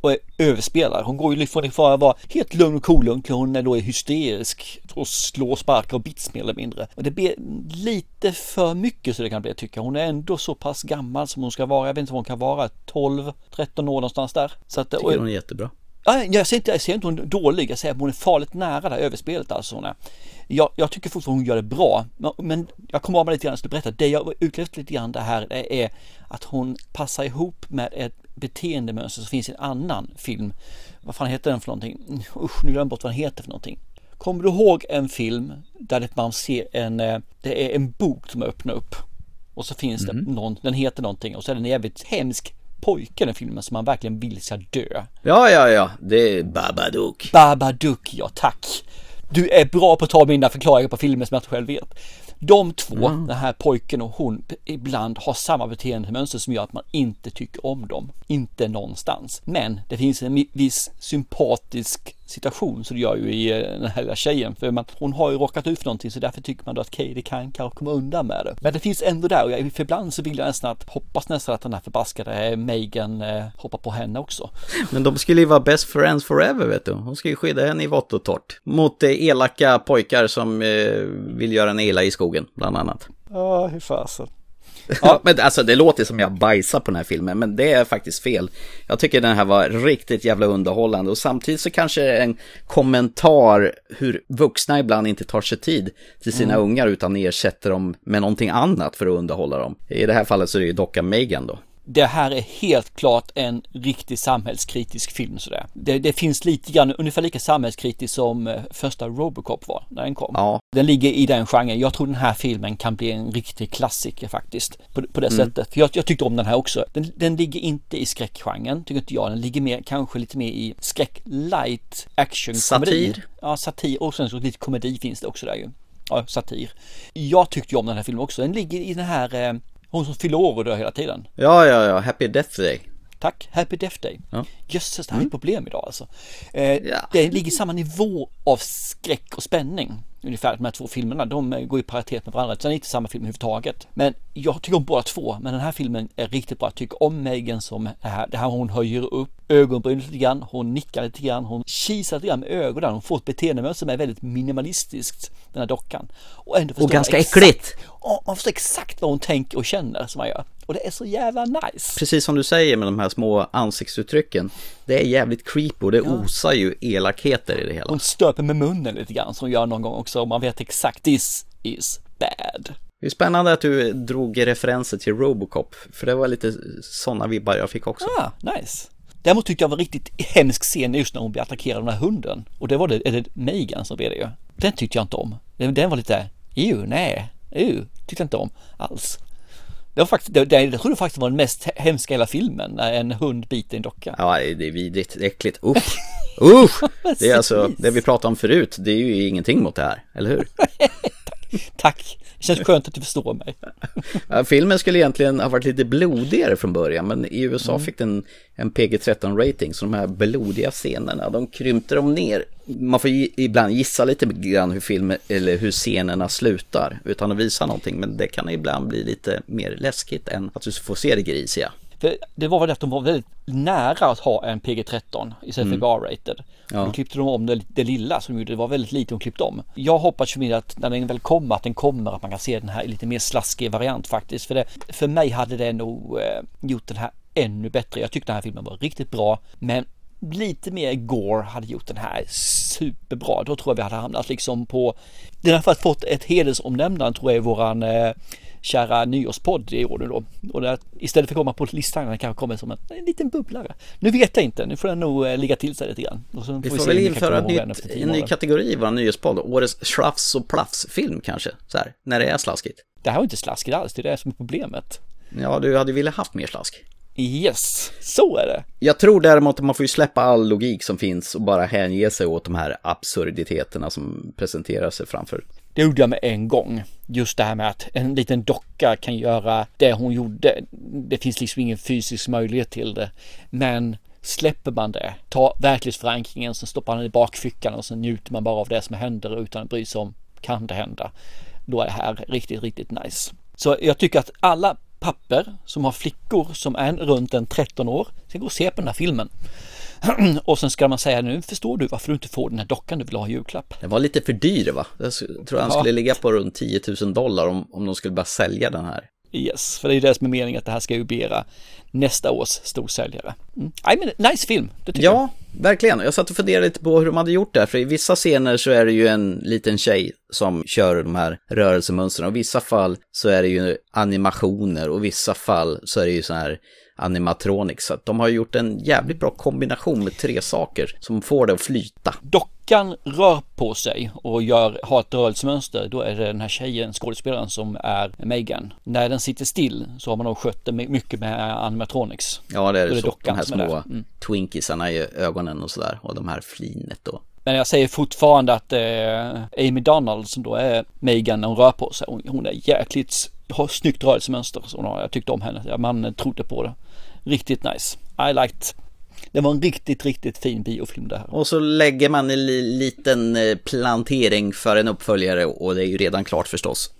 och är överspelare. Hon går ju från att vara helt lugn och cool till hon är då är hysterisk och slår, sparkar och bits mer eller mindre. Och det blir lite för mycket så det kan bli tycka. Hon är ändå så pass gammal som hon ska vara. Jag vet inte vad hon kan vara, 12, 13 år någonstans där. Så att, Tycker hon är jättebra. Jag säger inte, jag säger inte hon dålig, jag säger att hon är farligt nära det här överspelet alltså. Hon är. Jag, jag tycker fortfarande hon gör det bra, men jag kommer av mig lite grann och berätta. Det jag utlevt lite grann det här är att hon passar ihop med ett beteendemönster som finns i en annan film. Vad fan heter den för någonting? Usch, nu glömmer jag bort vad den heter för någonting. Kommer du ihåg en film där man ser en, eh, det är en bok som öppnar upp och så finns mm. det någon, den heter någonting och så är den jävligt hemsk pojke den filmen som man verkligen vill ska dö. Ja, ja, ja, det är Babadook. Babadook, ja tack. Du är bra på att ta mina förklaringar på filmer som jag själv vet. De två, mm. den här pojken och hon, ibland har samma beteendemönster som gör att man inte tycker om dem. Inte någonstans. Men det finns en viss sympatisk situation så det gör ju i eh, den här lilla tjejen. För man, hon har ju råkat ut för någonting så därför tycker man då att Katie kan kanske komma undan med det. Men det finns ändå där och jag, för ibland så vill jag nästan att, hoppas nästan att den här förbaskade Megan eh, hoppar på henne också. Men de skulle ju vara best friends forever vet du. Hon ska ju skydda henne i vått och torrt. Mot eh, elaka pojkar som eh, vill göra en ela i skogen bland annat. Ja, hur fasen. Ja, <laughs> men alltså det låter som jag bajsar på den här filmen, men det är faktiskt fel. Jag tycker den här var riktigt jävla underhållande och samtidigt så kanske en kommentar hur vuxna ibland inte tar sig tid till sina mm. ungar utan ersätter dem med någonting annat för att underhålla dem. I det här fallet så är det ju dockan Megan då det här är helt klart en riktig samhällskritisk film sådär. Det, det finns lite grann, ungefär lika samhällskritisk som eh, första Robocop var när den kom. Ja. Den ligger i den genren. Jag tror den här filmen kan bli en riktig klassiker faktiskt. På, på det mm. sättet. För jag, jag tyckte om den här också. Den, den ligger inte i skräckgenren, tycker inte jag. Den ligger mer, kanske lite mer i skräck, light, action, komedi. Satir. Ja, satir och sen så lite komedi finns det också där ju. Ja, satir. Jag tyckte ju om den här filmen också. Den ligger i den här eh, hon som fyller år och dör hela tiden. Ja, ja, ja. Happy Death Day. Tack, Happy Death Day. Ja. Jösses, det här är ett mm. problem idag alltså. Eh, ja. Det ligger samma nivå av skräck och spänning. Ungefär de här två filmerna, de går i paritet med varandra. Sen är det inte samma film överhuvudtaget. Men jag tycker om båda två, men den här filmen är riktigt bra. Jag tycker om Megan som det här, det här hon höjer upp ögonbrynet lite grann, hon nickar lite grann, hon kisar lite grann med ögonen, hon får ett beteendemönster som är väldigt minimalistiskt, den här dockan. Och, ändå och ganska exakt, äckligt! Och man förstår exakt vad hon tänker och känner som man gör. Och det är så jävla nice. Precis som du säger med de här små ansiktsuttrycken. Det är jävligt creepy och det ja. osar ju elakheter i det hela. Hon stöper med munnen lite grann som hon gör någon gång också och man vet exakt this is bad. Det är spännande att du drog referenser till Robocop, för det var lite sådana vibbar jag fick också. Ja, ah, nice. Däremot tyckte jag var riktigt hemsk scen just när hon blir attackerad av den här hunden. Och det var det, är det Megan som blev det ju. Den tyckte jag inte om. Den var lite, ju, nej, ju, tyckte jag inte om alls. Det var faktiskt, det, det, jag tror det faktiskt var den mest hemska hela filmen, när en hund biter en docka. Ja, det är vidrigt, äckligt, usch! <laughs> Usch! Det är alltså, det vi pratade om förut, det är ju ingenting mot det här, eller hur? <laughs> Tack! Det känns skönt att du förstår mig. Ja, filmen skulle egentligen ha varit lite blodigare från början, men i USA mm. fick den en PG-13 rating, så de här blodiga scenerna, de krympte dem ner. Man får ibland gissa lite grann hur filmen, eller hur scenerna slutar, utan att visa någonting, men det kan ibland bli lite mer läskigt än att du får se det grisiga. För det var väl att de var väldigt nära att ha en PG-13 istället för mm. R-rated. Ja. Då klippte de om det, det lilla som gjorde det var väldigt lite de klippte om. Jag hoppas ju att när den väl kommer att den kommer att man kan se den här i lite mer slaskig variant faktiskt. För, det, för mig hade det nog eh, gjort den här ännu bättre. Jag tyckte den här filmen var riktigt bra. Men lite mer Gore hade gjort den här superbra. Då tror jag vi hade hamnat liksom på... Den har faktiskt fått ett hedersomnämnande tror jag i våran eh, kära nyårspodd i år nu då. Och där, istället för att komma på listan den kanske kommer som en, en liten bubblare. Nu vet jag inte, nu får den nog eh, ligga till sig lite grann. Vi får, vi väl införa nytt, en ny kategori i vår nyårspodd, årets slafs och plafsfilm kanske, så här, när det är slaskigt. Det här var inte slaskigt alls, det är det som är problemet. Ja, du hade velat haft mer slask. Yes, så är det. Jag tror däremot att man får ju släppa all logik som finns och bara hänge sig åt de här absurditeterna som presenterar sig framför. Det gjorde jag med en gång. Just det här med att en liten docka kan göra det hon gjorde. Det finns liksom ingen fysisk möjlighet till det. Men släpper man det, tar verklighetsförankringen, sen stoppar man den i bakfickan och sen njuter man bara av det som händer utan att bry sig om kan det hända. Då är det här riktigt, riktigt nice. Så jag tycker att alla papper som har flickor som är runt en 13 år ska gå och se på den här filmen. <clears throat> och sen ska man säga nu förstår du varför du inte får den här dockan du vill ha i julklapp. Den var lite för dyr va? Jag tror han skulle ligga på runt 10 000 dollar om, om de skulle bara sälja den här. Yes, för det är ju det som är meningen att det här ska ju bli nästa års storsäljare. Mm. I mean, nice film, det tycker ja, jag. Ja, verkligen. Jag satt och funderade lite på hur de hade gjort det, för i vissa scener så är det ju en liten tjej som kör de här rörelsemönstren och i vissa fall så är det ju animationer och i vissa fall så är det ju så här animatronics. Så att de har gjort en jävligt bra kombination med tre saker som får det att flyta. Dockan rör på sig och gör, har ett rörelsemönster. Då är det den här tjejen, skådespelaren, som är Megan. När den sitter still så har man nog skött det mycket med animatronics. Ja, det är det, så. De här små mm. twinkisarna i ögonen och sådär och de här flinet då. Men jag säger fortfarande att eh, Amy Donald som då är Megan när hon rör på sig, hon, hon är jäkligt, har snyggt rörelsemönster. Så jag tyckte om henne, man trodde på det. Riktigt nice. I liked det var en riktigt, riktigt fin biofilm det här. Och så lägger man en liten eh, plantering för en uppföljare och det är ju redan klart förstås.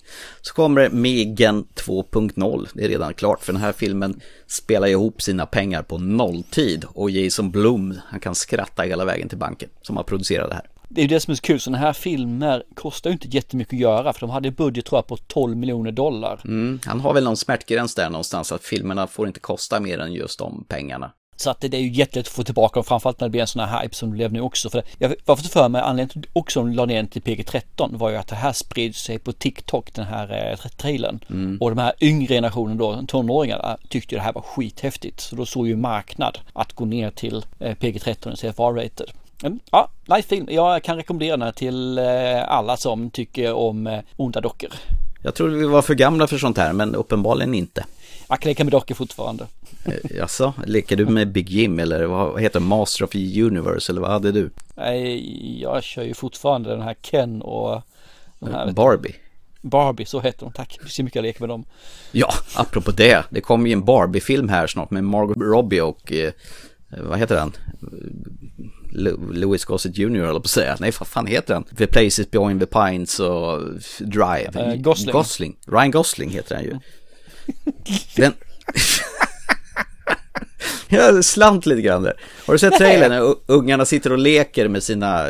Så kommer Megan 2.0, det är redan klart för den här filmen spelar ihop sina pengar på nolltid och Jason Blum, han kan skratta hela vägen till banken som har producerat det här. Det är ju det som är så kul, sådana här filmer kostar ju inte jättemycket att göra för de hade budget tror jag på 12 miljoner dollar. Mm, han har väl någon smärtgräns där någonstans att filmerna får inte kosta mer än just de pengarna. Så att det är ju jättelätt att få tillbaka dem, framförallt när det blir en sån här hype som det blev nu också. För jag var för mig, anledningen till också de la ner den till PG-13 var ju att det här spred sig på TikTok, den här eh, trailern. Mm. Och de här yngre generationen då, tonåringarna, tyckte ju det här var skithäftigt. Så då såg ju marknad att gå ner till eh, PG-13 CFR-rated. Mm, ja, nice film. Jag kan rekommendera den här till eh, alla som tycker om eh, onda dockor. Jag tror vi var för gamla för sånt här, men uppenbarligen inte. Jag kan leka med dockor fortfarande. Eh, jaså, leker du med Big Jim eller vad heter det, Master of the Universe eller vad hade du? Nej, jag kör ju fortfarande den här Ken och den här, Barbie. Barbie, så heter de, tack. Så mycket jag leker med dem. Ja, apropå det, det kommer ju en Barbie-film här snart med Margot Robbie och eh, vad heter den? Louis Gossett Jr. eller på att säga. Nej, vad fan heter den? The Places Beyond the Pines och Drive. Uh, Gosling. Gosling. Ryan Gosling heter den ju. Den... <laughs> <laughs> Jag slant lite grann där. Har du sett trailern när ungarna sitter och leker med sina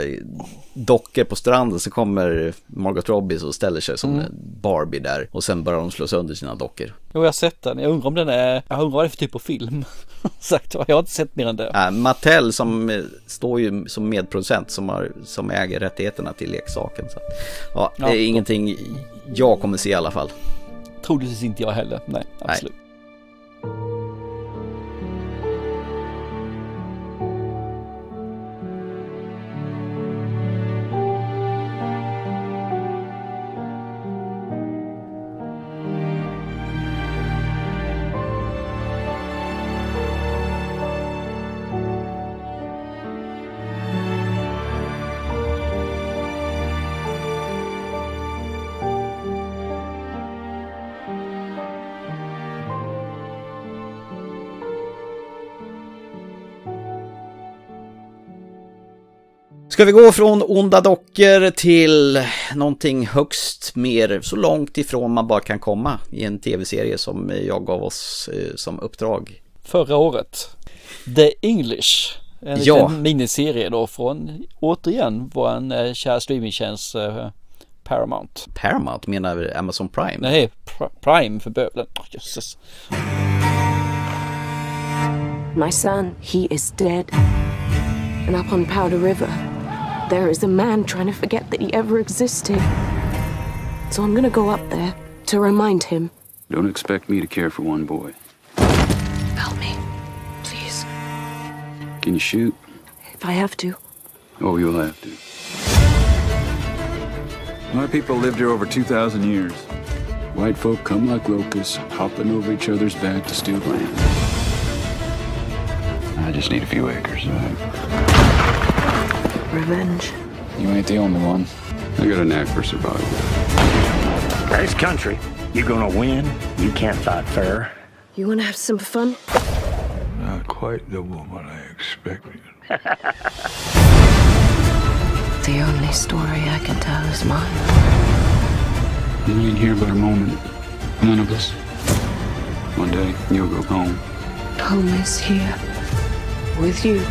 dockor på stranden så kommer Margot Robbie och ställer sig som mm. Barbie där och sen börjar de slå sönder sina dockor. Jo, jag har sett den. Jag undrar om den är, jag undrar vad det är för typ av film. <laughs> Sagt jag har inte sett mer än det. Äh, Mattel som eh, står ju som medproducent som, har, som äger rättigheterna till leksaken. Så. Ja, det är ja, ingenting jag kommer se i alla fall. Troligtvis inte jag heller. Nej, absolut. Nej. Ska vi gå från onda dockor till någonting högst mer så långt ifrån man bara kan komma i en tv-serie som jag gav oss eh, som uppdrag? Förra året. The English. En ja. liten miniserie då från återigen vår eh, kära streamingtjänst eh, Paramount. Paramount menar Amazon Prime? Nej, pr Prime för bövelen. Oh, jösses. My son, he is dead. And up on Powder River there is a man trying to forget that he ever existed. So I'm gonna go up there to remind him. Don't expect me to care for one boy. Help me, please. Can you shoot? If I have to. Oh, you'll have to. My people lived here over 2,000 years. White folk come like locusts, hopping over each other's back to steal land. I just need a few acres, all right? Revenge. You ain't the only one. I got a knack for survival. Nice country. You gonna win? You can't fight fair. You wanna have some fun? Not quite the woman I expected. <laughs> the only story I can tell is mine. You ain't here but a moment. None of us. One day, you'll go home. Home is here. With you.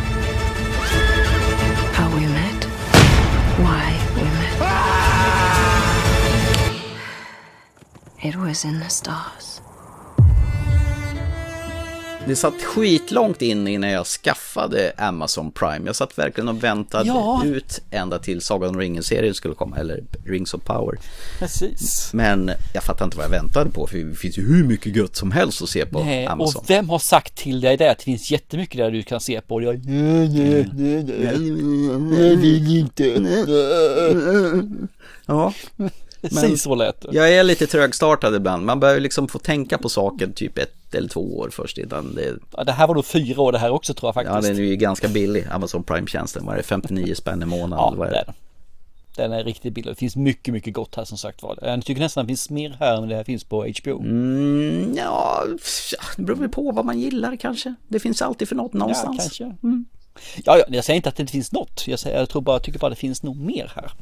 It was in the stars. Det satt skitlångt in innan jag skaffade Amazon Prime. Jag satt verkligen och väntade Ja. ut ända till Sagan om ringen-serien skulle komma, eller Rings of Power. Precis. Men jag fattar inte vad jag väntade på, för det finns ju hur mycket gött som helst att se på Nej, Amazon. och vem har sagt till dig det? Att det finns jättemycket där du kan se på. Och jag, nej, nej, nej, nej, jag vill inte. Ja. <laughs> Precis så lät det. Jag är lite trögstartad ibland. Man behöver liksom få tänka på saken typ ett eller två år först innan det... Ja, det här var då fyra år det här också tror jag faktiskt. Ja, den är ju ganska billig, Amazon Prime-tjänsten. Vad är det, 59 spänn i månaden? Ja, eller vad är det är den. Är riktigt billig. Det finns mycket, mycket gott här som sagt var. Jag tycker nästan det finns mer här än det finns på HBO. Mm, ja, det beror väl på vad man gillar kanske. Det finns alltid för något någonstans. Ja, kanske. Ja, ja, jag säger inte att det inte finns något. Jag, säger, jag tror bara, tycker bara det finns nog mer här.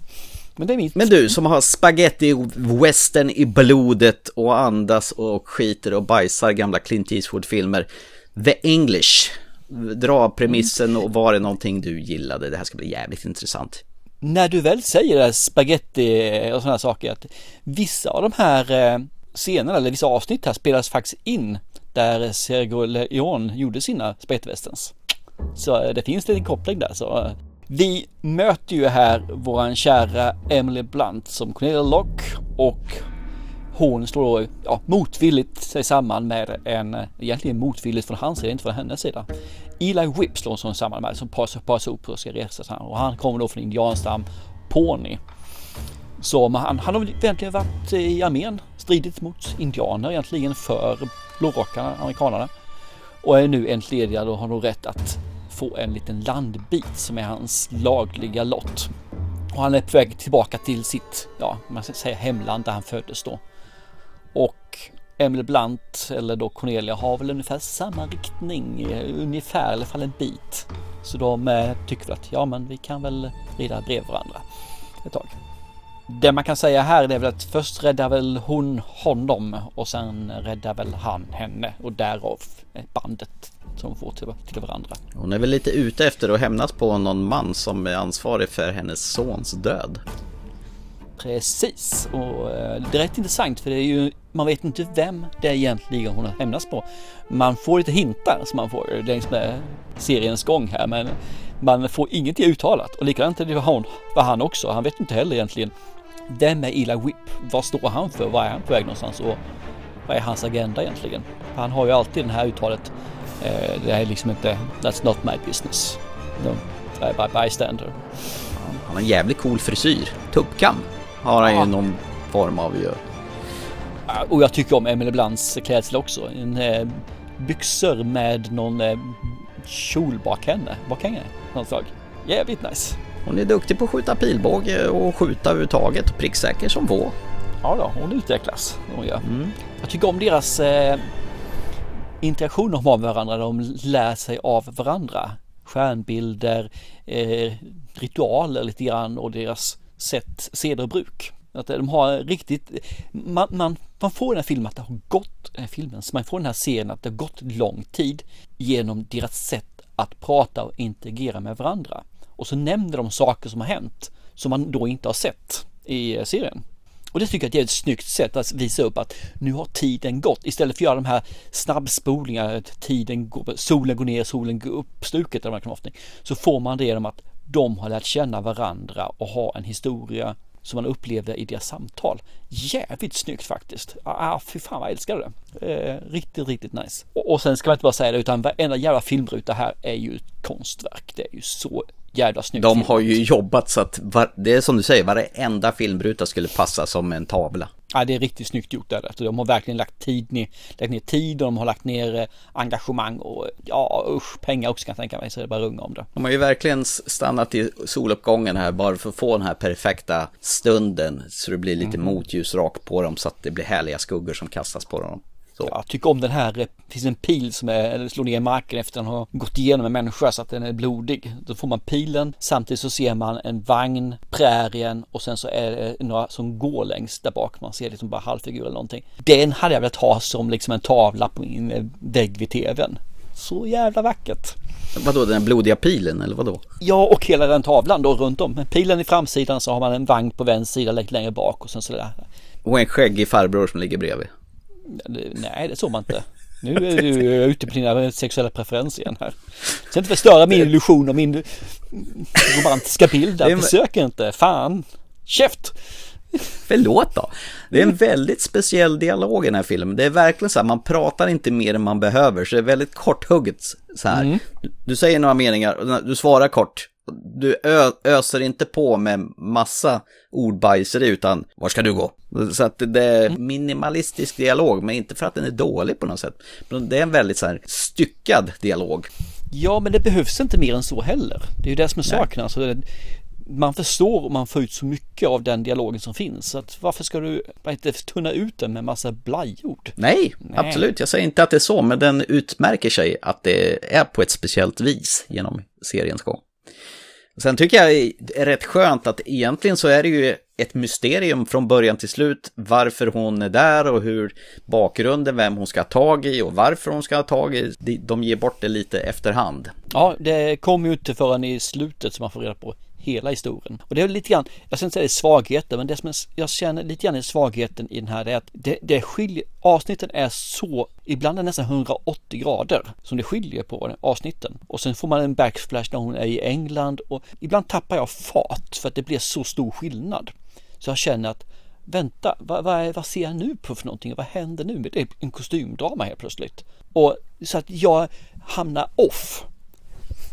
Men det är mitt. Men du som har spaghetti western i blodet och andas och skiter och bajsar gamla Clint Eastwood-filmer. The English. Dra premissen och var det någonting du gillade? Det här ska bli jävligt intressant. När du väl säger det här spaghetti och sådana saker att vissa av de här eh, scenerna eller vissa avsnitt här spelas faktiskt in där Sergio Leone gjorde sina spagettivästerns. Så eh, det finns en liten koppling där. Så eh, vi möter ju här våran kära Emily Blunt som Cornelia Locke och hon slår då ja, motvilligt sig samman med en, egentligen motvilligt från hans sida, inte från hennes sida. Eli Whip slår hon samman med som paras ihop och ska resa sig och han kommer då från indianstam Pony. Så han, han har väl egentligen varit i armén, stridit mot indianer egentligen för blårockarna, amerikanerna. Och är nu entledigad och har nog rätt att få en liten landbit som är hans lagliga lott. Och han är på väg tillbaka till sitt, ja, man ska säga hemland där han föddes då. Och Emily Blunt, eller då Cornelia, har väl ungefär samma riktning, eh, ungefär i alla fall en bit. Så de eh, tycker väl att, ja men vi kan väl rida bredvid varandra ett tag. Det man kan säga här är väl att först räddar väl hon honom och sen räddar väl han henne och därav bandet som får till, till varandra. Hon är väl lite ute efter att hämnas på någon man som är ansvarig för hennes sons död. Precis, och eh, det är rätt intressant för det är ju, man vet inte vem det är egentligen hon har hämnas på. Man får lite hintar som man får längs med seriens gång här men man får ingenting uttalat och likadant är det för var han också. Han vet inte heller egentligen vem är Eli Whip? Vad står han för? Var är han på väg någonstans? Och vad är hans agenda egentligen? För han har ju alltid det här uttalet. Eh, det är liksom inte That's not my business. No, I by bystander. Han har en jävligt cool frisyr. Tuppkam har han ju någon form av ju. Och jag tycker om Emily Blunts klädsel också. En eh, byxor med någon eh, kjol bak henne. Bak henne. Något slag. Jävligt nice. Hon är duktig på att skjuta pilbåge och skjuta överhuvudtaget och pricksäker som vå. Ja då, hon utvecklas. Hon gör. Mm. Jag tycker om deras eh, interaktioner de har med varandra. De lär sig av varandra. Stjärnbilder, eh, ritualer lite grann och deras sätt, seder och bruk. Att eh, de har riktigt, man, man, man får den här filmen att det har gått, eh, filmen, så man får den här serien att det har gått lång tid genom deras sätt att prata och interagera med varandra. Och så nämner de saker som har hänt som man då inte har sett i eh, serien. Och det tycker jag är ett snyggt sätt att visa upp att nu har tiden gått istället för att göra de här snabbspolingarna, tiden går, solen går ner, solen går upp, stuket eller vad så får man det genom att de har lärt känna varandra och ha en historia som man upplevde i deras samtal. Jävligt snyggt faktiskt. Ah, ah, fy fan vad jag älskar det. Eh, riktigt, riktigt nice. Och, och sen ska man inte bara säga det utan varenda jävla filmruta här är ju ett konstverk. Det är ju så jävla snyggt. De har ju jobbat så att var, det är som du säger, varenda filmruta skulle passa som en tavla. Ja, det är riktigt snyggt gjort där. De har verkligen lagt tid ner, lagt ner tid och de har lagt ner eh, engagemang och ja usch, pengar också kan jag tänka mig så det bara runga om det. De har ju verkligen stannat i soluppgången här bara för att få den här perfekta stunden så det blir lite mm. motljus rakt på dem så att det blir härliga skuggor som kastas på dem. Så. Jag tycker om den här, det finns en pil som är, slår ner i marken efter att den har gått igenom en människa så att den är blodig. Då får man pilen, samtidigt så ser man en vagn, prärien och sen så är det några som går längst där bak. Man ser liksom bara halvfigur eller någonting. Den hade jag velat ha som liksom en tavla på min vägg vid tvn. Så jävla vackert. Vadå, den blodiga pilen eller vadå? Ja, och hela den tavlan då runt om. Pilen i framsidan så har man en vagn på vänster sida lite längre bak och sen så där. Och en skäggig farbror som ligger bredvid. Nej, det såg man inte. Nu är du ute på dina sexuella preferenser igen här. Så inte förstöra min illusion och min romantiska bild där. Försök inte. Fan. Käft! Förlåt då. Det är en väldigt speciell dialog i den här filmen. Det är verkligen så här, man pratar inte mer än man behöver. Så det är väldigt korthugget så här. Mm. Du säger några meningar, du svarar kort. Du öser inte på med massa ordbajseri utan var ska du gå? Så att det är minimalistisk dialog, men inte för att den är dålig på något sätt. Men det är en väldigt så här styckad dialog. Ja, men det behövs inte mer än så heller. Det är ju det som är saken. Alltså, man förstår och man får ut så mycket av den dialogen som finns. Så att varför ska du inte tunna ut den med massa blajord? Nej, Nej, absolut. Jag säger inte att det är så, men den utmärker sig att det är på ett speciellt vis genom seriens gång. Sen tycker jag det är rätt skönt att egentligen så är det ju ett mysterium från början till slut varför hon är där och hur bakgrunden, vem hon ska ha tag i och varför hon ska ha tag i. De ger bort det lite efterhand. Ja, det kommer ju inte förrän i slutet som man får reda på hela historien. Och det är lite grann, jag ska inte säga det är svagheten, men det som jag känner lite grann är svagheten i den här det är att det, det skiljer, avsnitten är så, ibland är det nästan 180 grader som det skiljer på avsnitten. Och sen får man en backsplash när hon är i England och ibland tappar jag fart för att det blir så stor skillnad. Så jag känner att vänta, vad, vad, vad ser jag nu på för någonting? Vad händer nu? Det är en kostymdrama helt plötsligt. Och så att jag hamnar off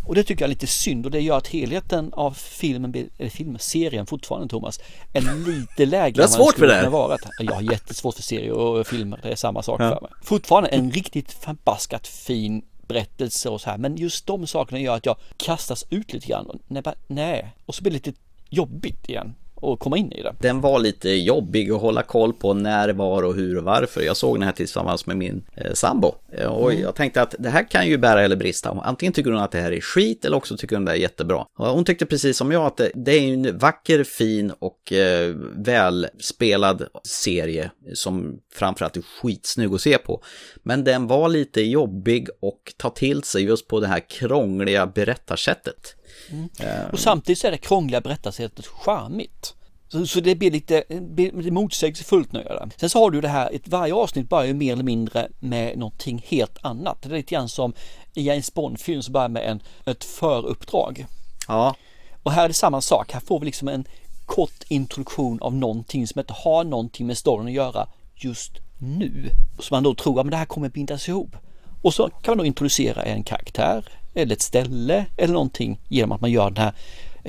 och det tycker jag är lite synd och det gör att helheten av filmen, eller filmserien fortfarande Thomas, är lite lägre. Det är svårt för det. Varit. Jag har jättesvårt för serier och filmer, det är samma sak ja. för mig. Fortfarande en riktigt förbaskat fin berättelse och så här, men just de sakerna gör att jag kastas ut lite grann. Och nej, nej. och så blir det lite jobbigt igen och komma in i det. Den var lite jobbig att hålla koll på när, var och hur och varför. Jag såg den här tillsammans med min eh, sambo eh, och mm. jag tänkte att det här kan ju bära eller brista. Antingen tycker hon att det här är skit eller också tycker hon det är jättebra. Och hon tyckte precis som jag att det, det är en vacker, fin och eh, välspelad serie som framförallt är skitsnygg att se på. Men den var lite jobbig och ta till sig just på det här krångliga berättarsättet. Mm. Och samtidigt så är det krångliga berättarsättet charmigt. Så, så, det blir lite, blir motsägelsefullt nu. Sen så har du det här, ett, varje avsnitt börjar ju mer eller mindre med någonting helt annat. Det är lite grann som i James Bond-film som börjar med en, ett föruppdrag. Ja. Och här är det samma sak, här får vi liksom en kort introduktion av någonting som inte har någonting med storyn att göra just nu. Så man då tror att det här kommer bindas ihop. Och så kan man då introducera en karaktär eller ett ställe eller någonting genom att man gör den här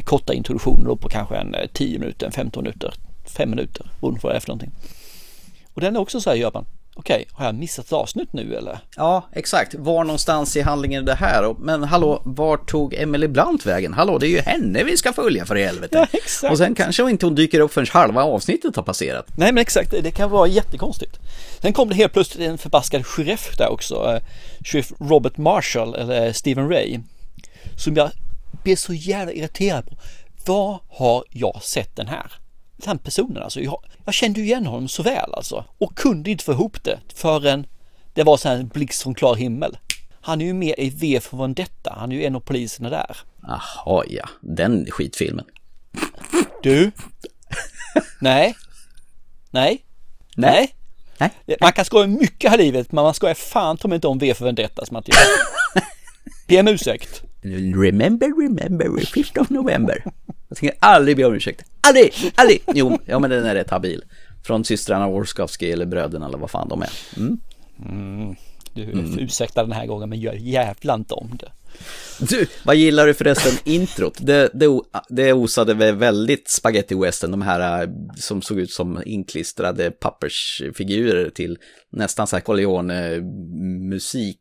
korta introduktionen på kanske en eh, 10 minuter, 15 minuter, 5 minuter beroende på vad det är för någonting. Och den är också så här gör man. Okej, har jag missat ett avsnitt nu eller? Ja, exakt. Var någonstans i handlingen är det här? Men hallå, var tog Emily Blunt vägen? Hallå, det är ju henne vi ska följa för i helvete. Ja, exakt. Och sen kanske inte hon dyker upp förrän halva avsnittet har passerat. Nej, men exakt. Det kan vara jättekonstigt. Sen kom det helt plötsligt en förbaskad sheriff där också. Eh, sheriff Robert Marshall, eller Stephen Ray. Som jag blev så jävla irriterad på. Var har jag sett den här? Den personen alltså. Jag, jag kände ju igen honom så väl alltså. Och kunde inte få ihop det förrän det var så här en blixt från klar himmel. Han är ju med i V för Vendetta. Han är ju en av poliserna där. Jaha, ja. Den skitfilmen. Du? Nej. Nej. Nej. Nej. Man kan skoja mycket här i livet, men man skojar fan ta mig inte om V för Vendetta som man inte gör. Be om ursäkt. Remember, remember, 5 of November. Jag tänker aldrig be om ursäkt. Aldrig, aldrig. Jo, ja men den är rätt habil. Från systrarna Warskowski eller bröderna eller vad fan de är. Mm. Mm. Du mm. ursäktar den här gången men gör jävla inte om det. Du, vad gillar du förresten introt? Det, det, det osade väldigt spaghetti western, de här äh, som såg ut som inklistrade pappersfigurer till nästan så här Corleone-musik.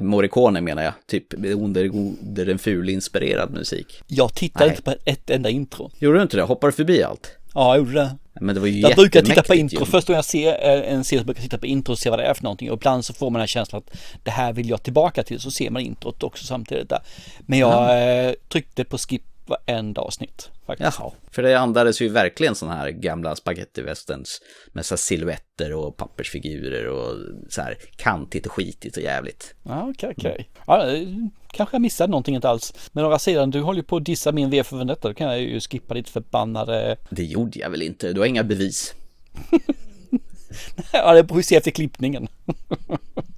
Morricone menar jag, typ under, under den ful inspirerad musik. Jag tittar inte på ett enda intro. Gjorde du inte det? Hoppar du förbi allt? Ja, jag gjorde det. Men det var ju Jag brukar titta på intro. ju. Först när jag ser eh, en serie så brukar jag titta på intro och se vad det är för någonting. Och ibland så får man den här känslan att det här vill jag tillbaka till. Så ser man introt också samtidigt där. Men jag eh, tryckte på skip varenda avsnitt. Faktiskt. Jaha, för det andades ju verkligen sådana här gamla spagettivästerns med så silhuetter och pappersfigurer och så här kantigt och skitigt och jävligt. Ja, okej, okej. Eh, kanske jag missade någonting inte alls. Men å andra sidan, du håller ju på att dissa min V för Vendetta. Då kan jag ju skippa ditt förbannade... Det gjorde jag väl inte, du har inga bevis. <laughs> Ja, det får vi se efter klippningen. <laughs>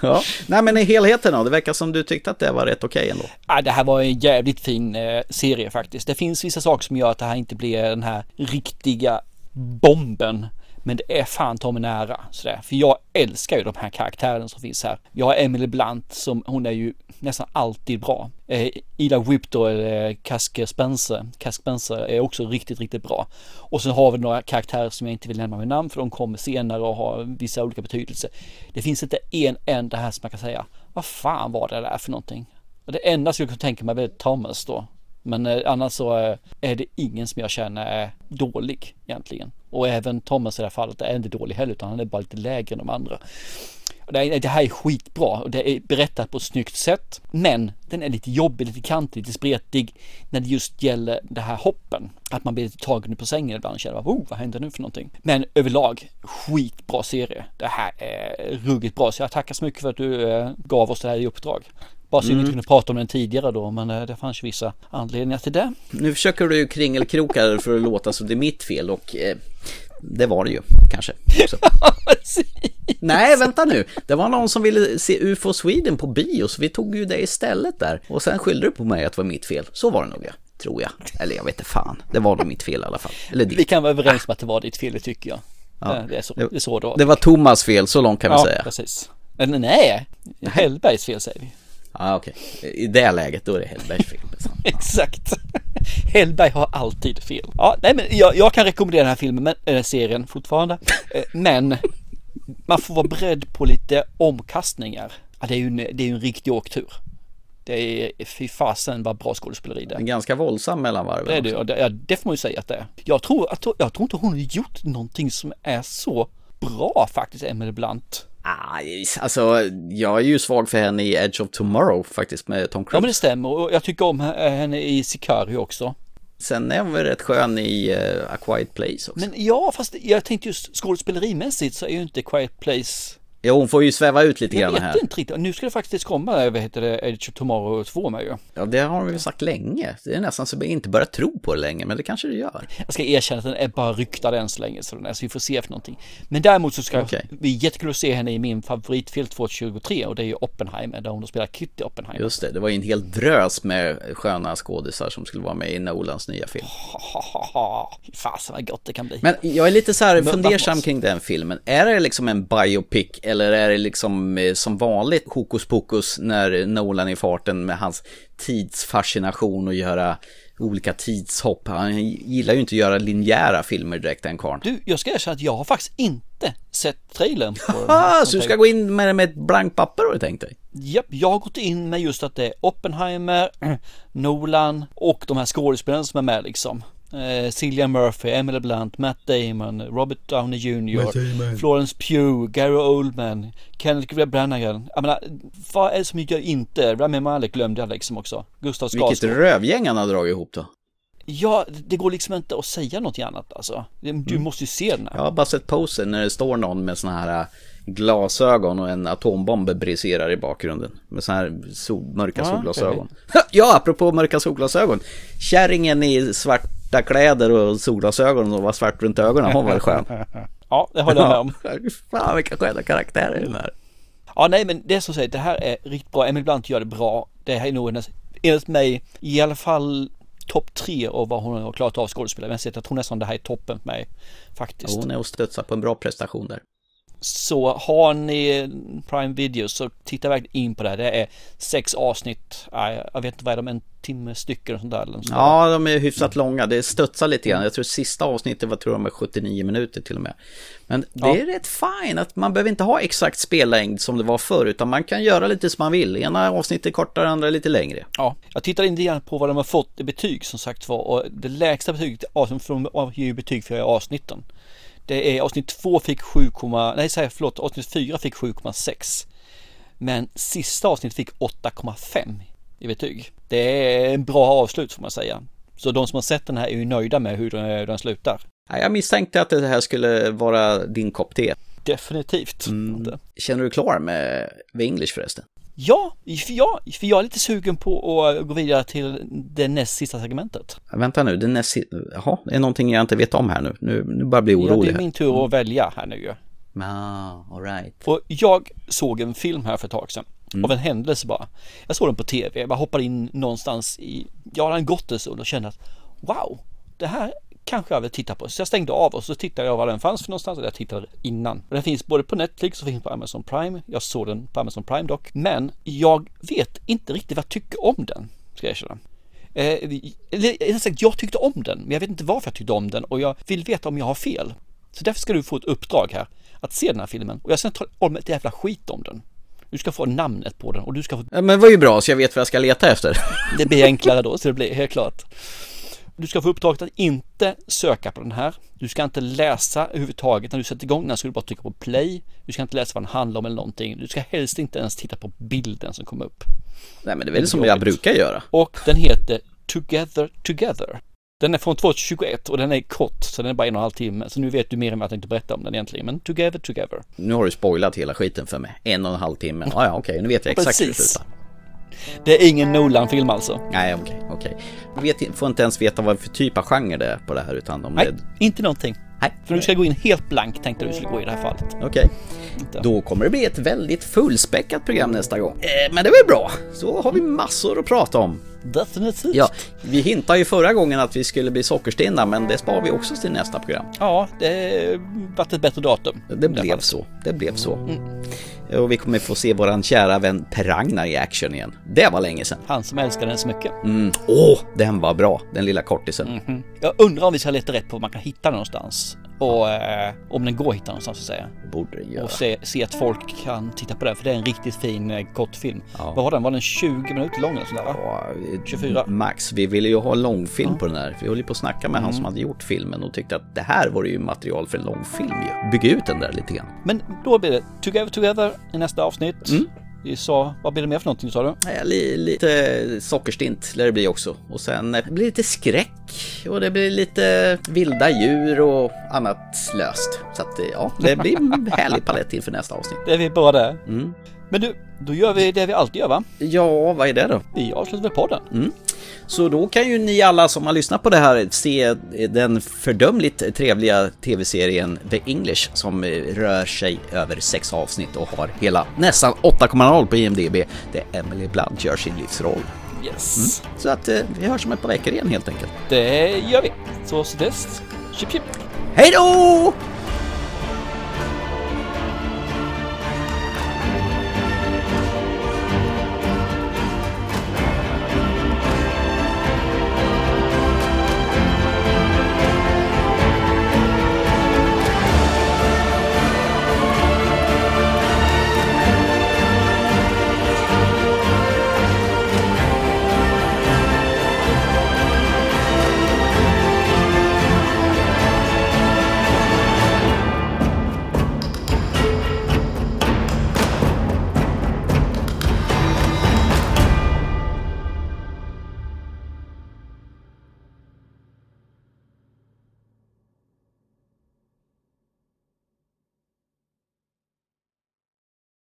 Ja, nej men i helheten då, det verkar som du tyckte att det var rätt okej ändå. Ja, det här var en jävligt fin eh, serie faktiskt. Det finns vissa saker som gör att det här inte blir den här riktiga bomben. Men det är fan ta mig nära sådär. För jag älskar ju de här karaktärerna som finns här. Jag har Emily Blunt som hon är ju nästan alltid bra. Eh, Ida Whip då, eller eh, Kask Spencer. Kask Spencer är också riktigt, riktigt bra. Och sen har vi några karaktärer som jag inte vill nämna med namn för de kommer senare och har vissa olika betydelser. Det finns inte en enda här som man kan säga, vad fan var det där för någonting? Det enda som jag kan tänka mig är Thomas då. Men eh, annars så eh, är det ingen som jag känner är dålig egentligen. Och även Thomas i det här fallet är inte dålig heller utan han är bara lite lägre än de andra. Det, här är skitbra och det är berättat på ett snyggt sätt. Men den är lite jobbig, lite kantig, lite spretig när det just gäller det här hoppen. Att man blir lite tagen på sängen ibland och känner oh, vad händer nu för någonting? Men överlag skitbra serie. Det här är ruggigt bra så jag tackar så mycket för att du eh, gav oss det här i uppdrag. Bara så vi Mm. inte kunde prata om den tidigare då, men eh, det fanns ju vissa anledningar till det. Nu försöker du kringelkroka för att låta så det är mitt fel och eh, det var det ju kanske. <laughs> Nej, vänta nu. Det var någon som ville se UFO Sweden på bio så vi tog ju det istället där. Och sen skyllde du på mig att det var mitt fel. Så var det nog ja, tror jag. Eller jag vet inte fan. Det var nog mitt fel i alla fall. Eller ditt. Vi kan vara överens om att det var ditt fel, det tycker jag. Ja. Eh, Det, är så, det är så då. Det var Thomas fel, så långt kan vi ja, säga. precis. Eller nej, Hellbergs fel säger vi. Ja, okej. I det läget då är det Hellbergs fel. <laughs> Exakt. Hellberg har alltid fel. Ja, nej men jag, jag kan rekommendera den här filmen, men, äh, serien fortfarande. Eh, Men man får vara beredd på lite omkastningar. Ja, det är ju en, det är en riktig åktur. Det är, fy fasen vad bra skådespeleri det är. Ganska våldsam mellan varven. Det är det, det, ja, det får man ju säga att det är. Jag tror, att, jag tror inte hon har gjort någonting som är så bra faktiskt, Emily Blunt. Aj, Alltså, jag är ju svag för henne i Edge of Tomorrow faktiskt med Tom Cruise. Ja men det stämmer och jag tycker om henne i Sicario också. Sen är hon väl rätt skön i uh, A Quiet Place också. Men ja, fast jag tänkte just skådespelerimässigt så är ju inte Quiet Place Ja, hon får ju sväva ut lite Jag grann här. vet inte riktigt. Nu ska det faktiskt komma, vad heter det, Edge of Tomorrow 2 med ju. Ja, det har de ju sagt länge. Det är nästan så jag inte börjar tro på det länge, men det kanske det gör. Jag ska erkänna att den är bara ryktad än så länge, så, den är, så vi får se för någonting. Men däremot så ska Okej. vi jättekul att se henne i min favoritfilm 2023 och det är ju Oppenheimer, där hon spelar Kitty Oppenheimer. Just det, det var ju en hel drös med sköna skådisar som skulle vara med i Nolans nya film. Fasen vad gott det kan bli. Men jag är lite så här fundersam kring den filmen. Är det liksom en biopic eller är det liksom eh, som vanligt hokus pokus när Nolan är i farten med hans tidsfascination och göra olika tidshopp. Han gillar ju inte att göra linjära filmer direkt den karln. Du, jag ska erkänna att jag har faktiskt inte sett trailern på den här. Så du ska gå in med, med ett blankt papper har du tänkt dig? Japp, jag har gått in med just att det är Oppenheimer, <clears throat> Nolan och de här skådespelarna som är med liksom. Eh, Cillian Murphy, Emily Blunt, Matt Damon, Robert Downey Jr. Florence Pugh, Gary Oldman, Kenneth Branagh. Jag menar, vad är det som jag inte, Rami Malek glömde jag liksom också. Gustav Vilket Skarsgård. rövgäng han har dragit ihop då. Ja, det går liksom inte att säga något annat alltså. Du Mm. måste ju se den här. Jag har bara sett posen när det står någon med såna här äh, glasögon och en atombomb briserar i bakgrunden. Med såna här sol, mörka Ja, solglasögon. <laughs> Ja, apropå mörka solglasögon. Kärringen i svarta kläder och solglasögon och var svart runt ögonen, hon var skön. <laughs> Ja, det håller jag med om. Fan vilka sköna karaktärer i den här. Ja, nej, men det är som säger, det här är riktigt bra. Emily Blunt gör det bra. Det här är nog hennes, enligt mig, i alla fall topp tre av vad hon har klarat av skådespelarmässigt. Jag tror nästan det här är toppen för mig faktiskt. Hon är och studsar på en bra prestation där. Så har ni Prime Video så titta verkligen in på det här. Det är sex avsnitt. Jag vet inte vad är de, en timme stycken och sånt där. Eller ja, de är hyfsat långa. Det studsar lite grann. Jag tror sista avsnittet var tror jag med 79 minuter till och med. Men det ja. är rätt fint att man behöver inte ha exakt spellängd som det var förr, utan man kan göra lite som man vill. Ena avsnittet kortare, andra lite längre. Ja, jag tittade inte grann på vad de har fått i betyg som sagt var och det lägsta betyget, de ger betyg för avsnitten. Det är avsnitt 2 fick 7, nej säg förlåt, avsnitt 4 fick 7,6. Men sista avsnitt fick 8,5 i betyg. Det är en bra avslut får man säga. Så de som har sett den här är ju nöjda med hur den, den slutar. Jag misstänkte att det här skulle vara din kopp te. Definitivt. Mm. Känner du klar med The English förresten? Ja, för jag, för jag är lite sugen på att gå vidare till det näst sista segmentet. Vänta nu, det näst Jaha, det är någonting jag inte vet om här nu. Nu, nu börjar jag bli orolig. Ja, det är min tur att välja här nu ju. Ah, all right. Och jag såg en film här för ett tag sedan. Mm. Av en händelse bara. Jag såg den på tv, jag bara hoppade in någonstans i, jag hade en stund och kände att wow, det här kanske jag vill titta på. Så jag stängde av och så tittade jag var den fanns för någonstans och jag tittade innan. den finns både på Netflix och finns på Amazon Prime. Jag såg den på Amazon Prime dock. Men jag vet inte riktigt vad jag tycker om den, ska jag erkänna. Eh, jag tyckte om den, men jag vet inte varför jag tyckte om den och jag vill veta om jag har fel. Så därför ska du få ett uppdrag här att se den här filmen och jag ska ta om ett jävla skit om den. Du ska få namnet på den och du ska få... Ja, men det var ju bra så jag vet vad jag ska leta efter. det blir enklare då, så det blir helt klart. Du ska få uppdraget att inte söka på den här. Du ska inte läsa överhuvudtaget. När du sätter igång den ska du bara trycka på play. Du ska inte läsa vad den handlar om eller någonting. Du ska helst inte ens titta på bilden som kommer upp. Nej men det är väl som jag brukar göra. Och den heter Together Together. Den är från 2021 och den är kort så den är bara en och en halv timme. Så nu vet du mer än vad jag tänkte berätta om den egentligen. Men Together Together. Nu har du spoilat hela skiten för mig. En och en halv timme. Ja, ja okej, okay. nu vet jag exakt Precis. hur det slutar. Det är ingen Nolan-film alltså. Nej, okej, okay. Okay. får inte ens veta vad för typ av genre det är på det här utan om Nej, det... inte någonting. Nej. För du ska gå in helt blank tänkte du skulle gå i det här fallet. Okej. Okay. Då kommer det bli ett väldigt fullspäckat program nästa gång. Eh, men det väl bra. Så har vi massor att prata om. Definitivt. Ja, vi hintade ju förra gången att vi skulle bli sockerstinna men det sparar vi också till nästa program. Ja, det vart ett bättre datum. Det blev så. Det blev så. Mm. Och vi kommer få se våran kära vän Per Ragnar i action igen. Det var länge sedan. Han som älskar den så mycket. Mm. Åh, den var bra, den lilla kortisen. Mm -hmm. Jag undrar om vi ska leta rätt på om man kan hitta den någonstans. Och eh, om den går att hitta någonstans så att säga. Borde det göra. Och se, se att folk kan titta på den för det är en riktigt fin eh, kortfilm. Ja. Vad var den? Var den 20 minuter lång eller sådär? Ja, 24? Max, vi ville ju ha långfilm ja. på den här. Vi höll ju på att snacka med mm. han som hade gjort filmen och tyckte att det här var ju material för en långfilm ju. Bygga ut den där lite grann. Men då blir det Together Together i nästa avsnitt. Mm. Vi sa, vad blir det mer för någonting sa du? Ja, lite sockerstint lär det bli också. Och sen eh, blir det lite skräck och det blir lite vilda djur och annat löst. Så att ja, det blir en <laughs> härlig palett inför nästa avsnitt. Det är vi bra det. Mm. Men du, då gör vi det vi alltid gör va? Ja, vad är det då? Vi avslutar podden. Mm. Så då kan ju ni alla som har lyssnat på det här se den fördömligt trevliga tv-serien The English som rör sig över sex avsnitt och har hela nästan 8,0 på IMDB. Där Emily Blunt gör sin livsroll. Yes. Mm. Så att eh, vi hörs om ett par veckor igen helt enkelt. Det gör vi. Så så dess. Chip chip. Hej då!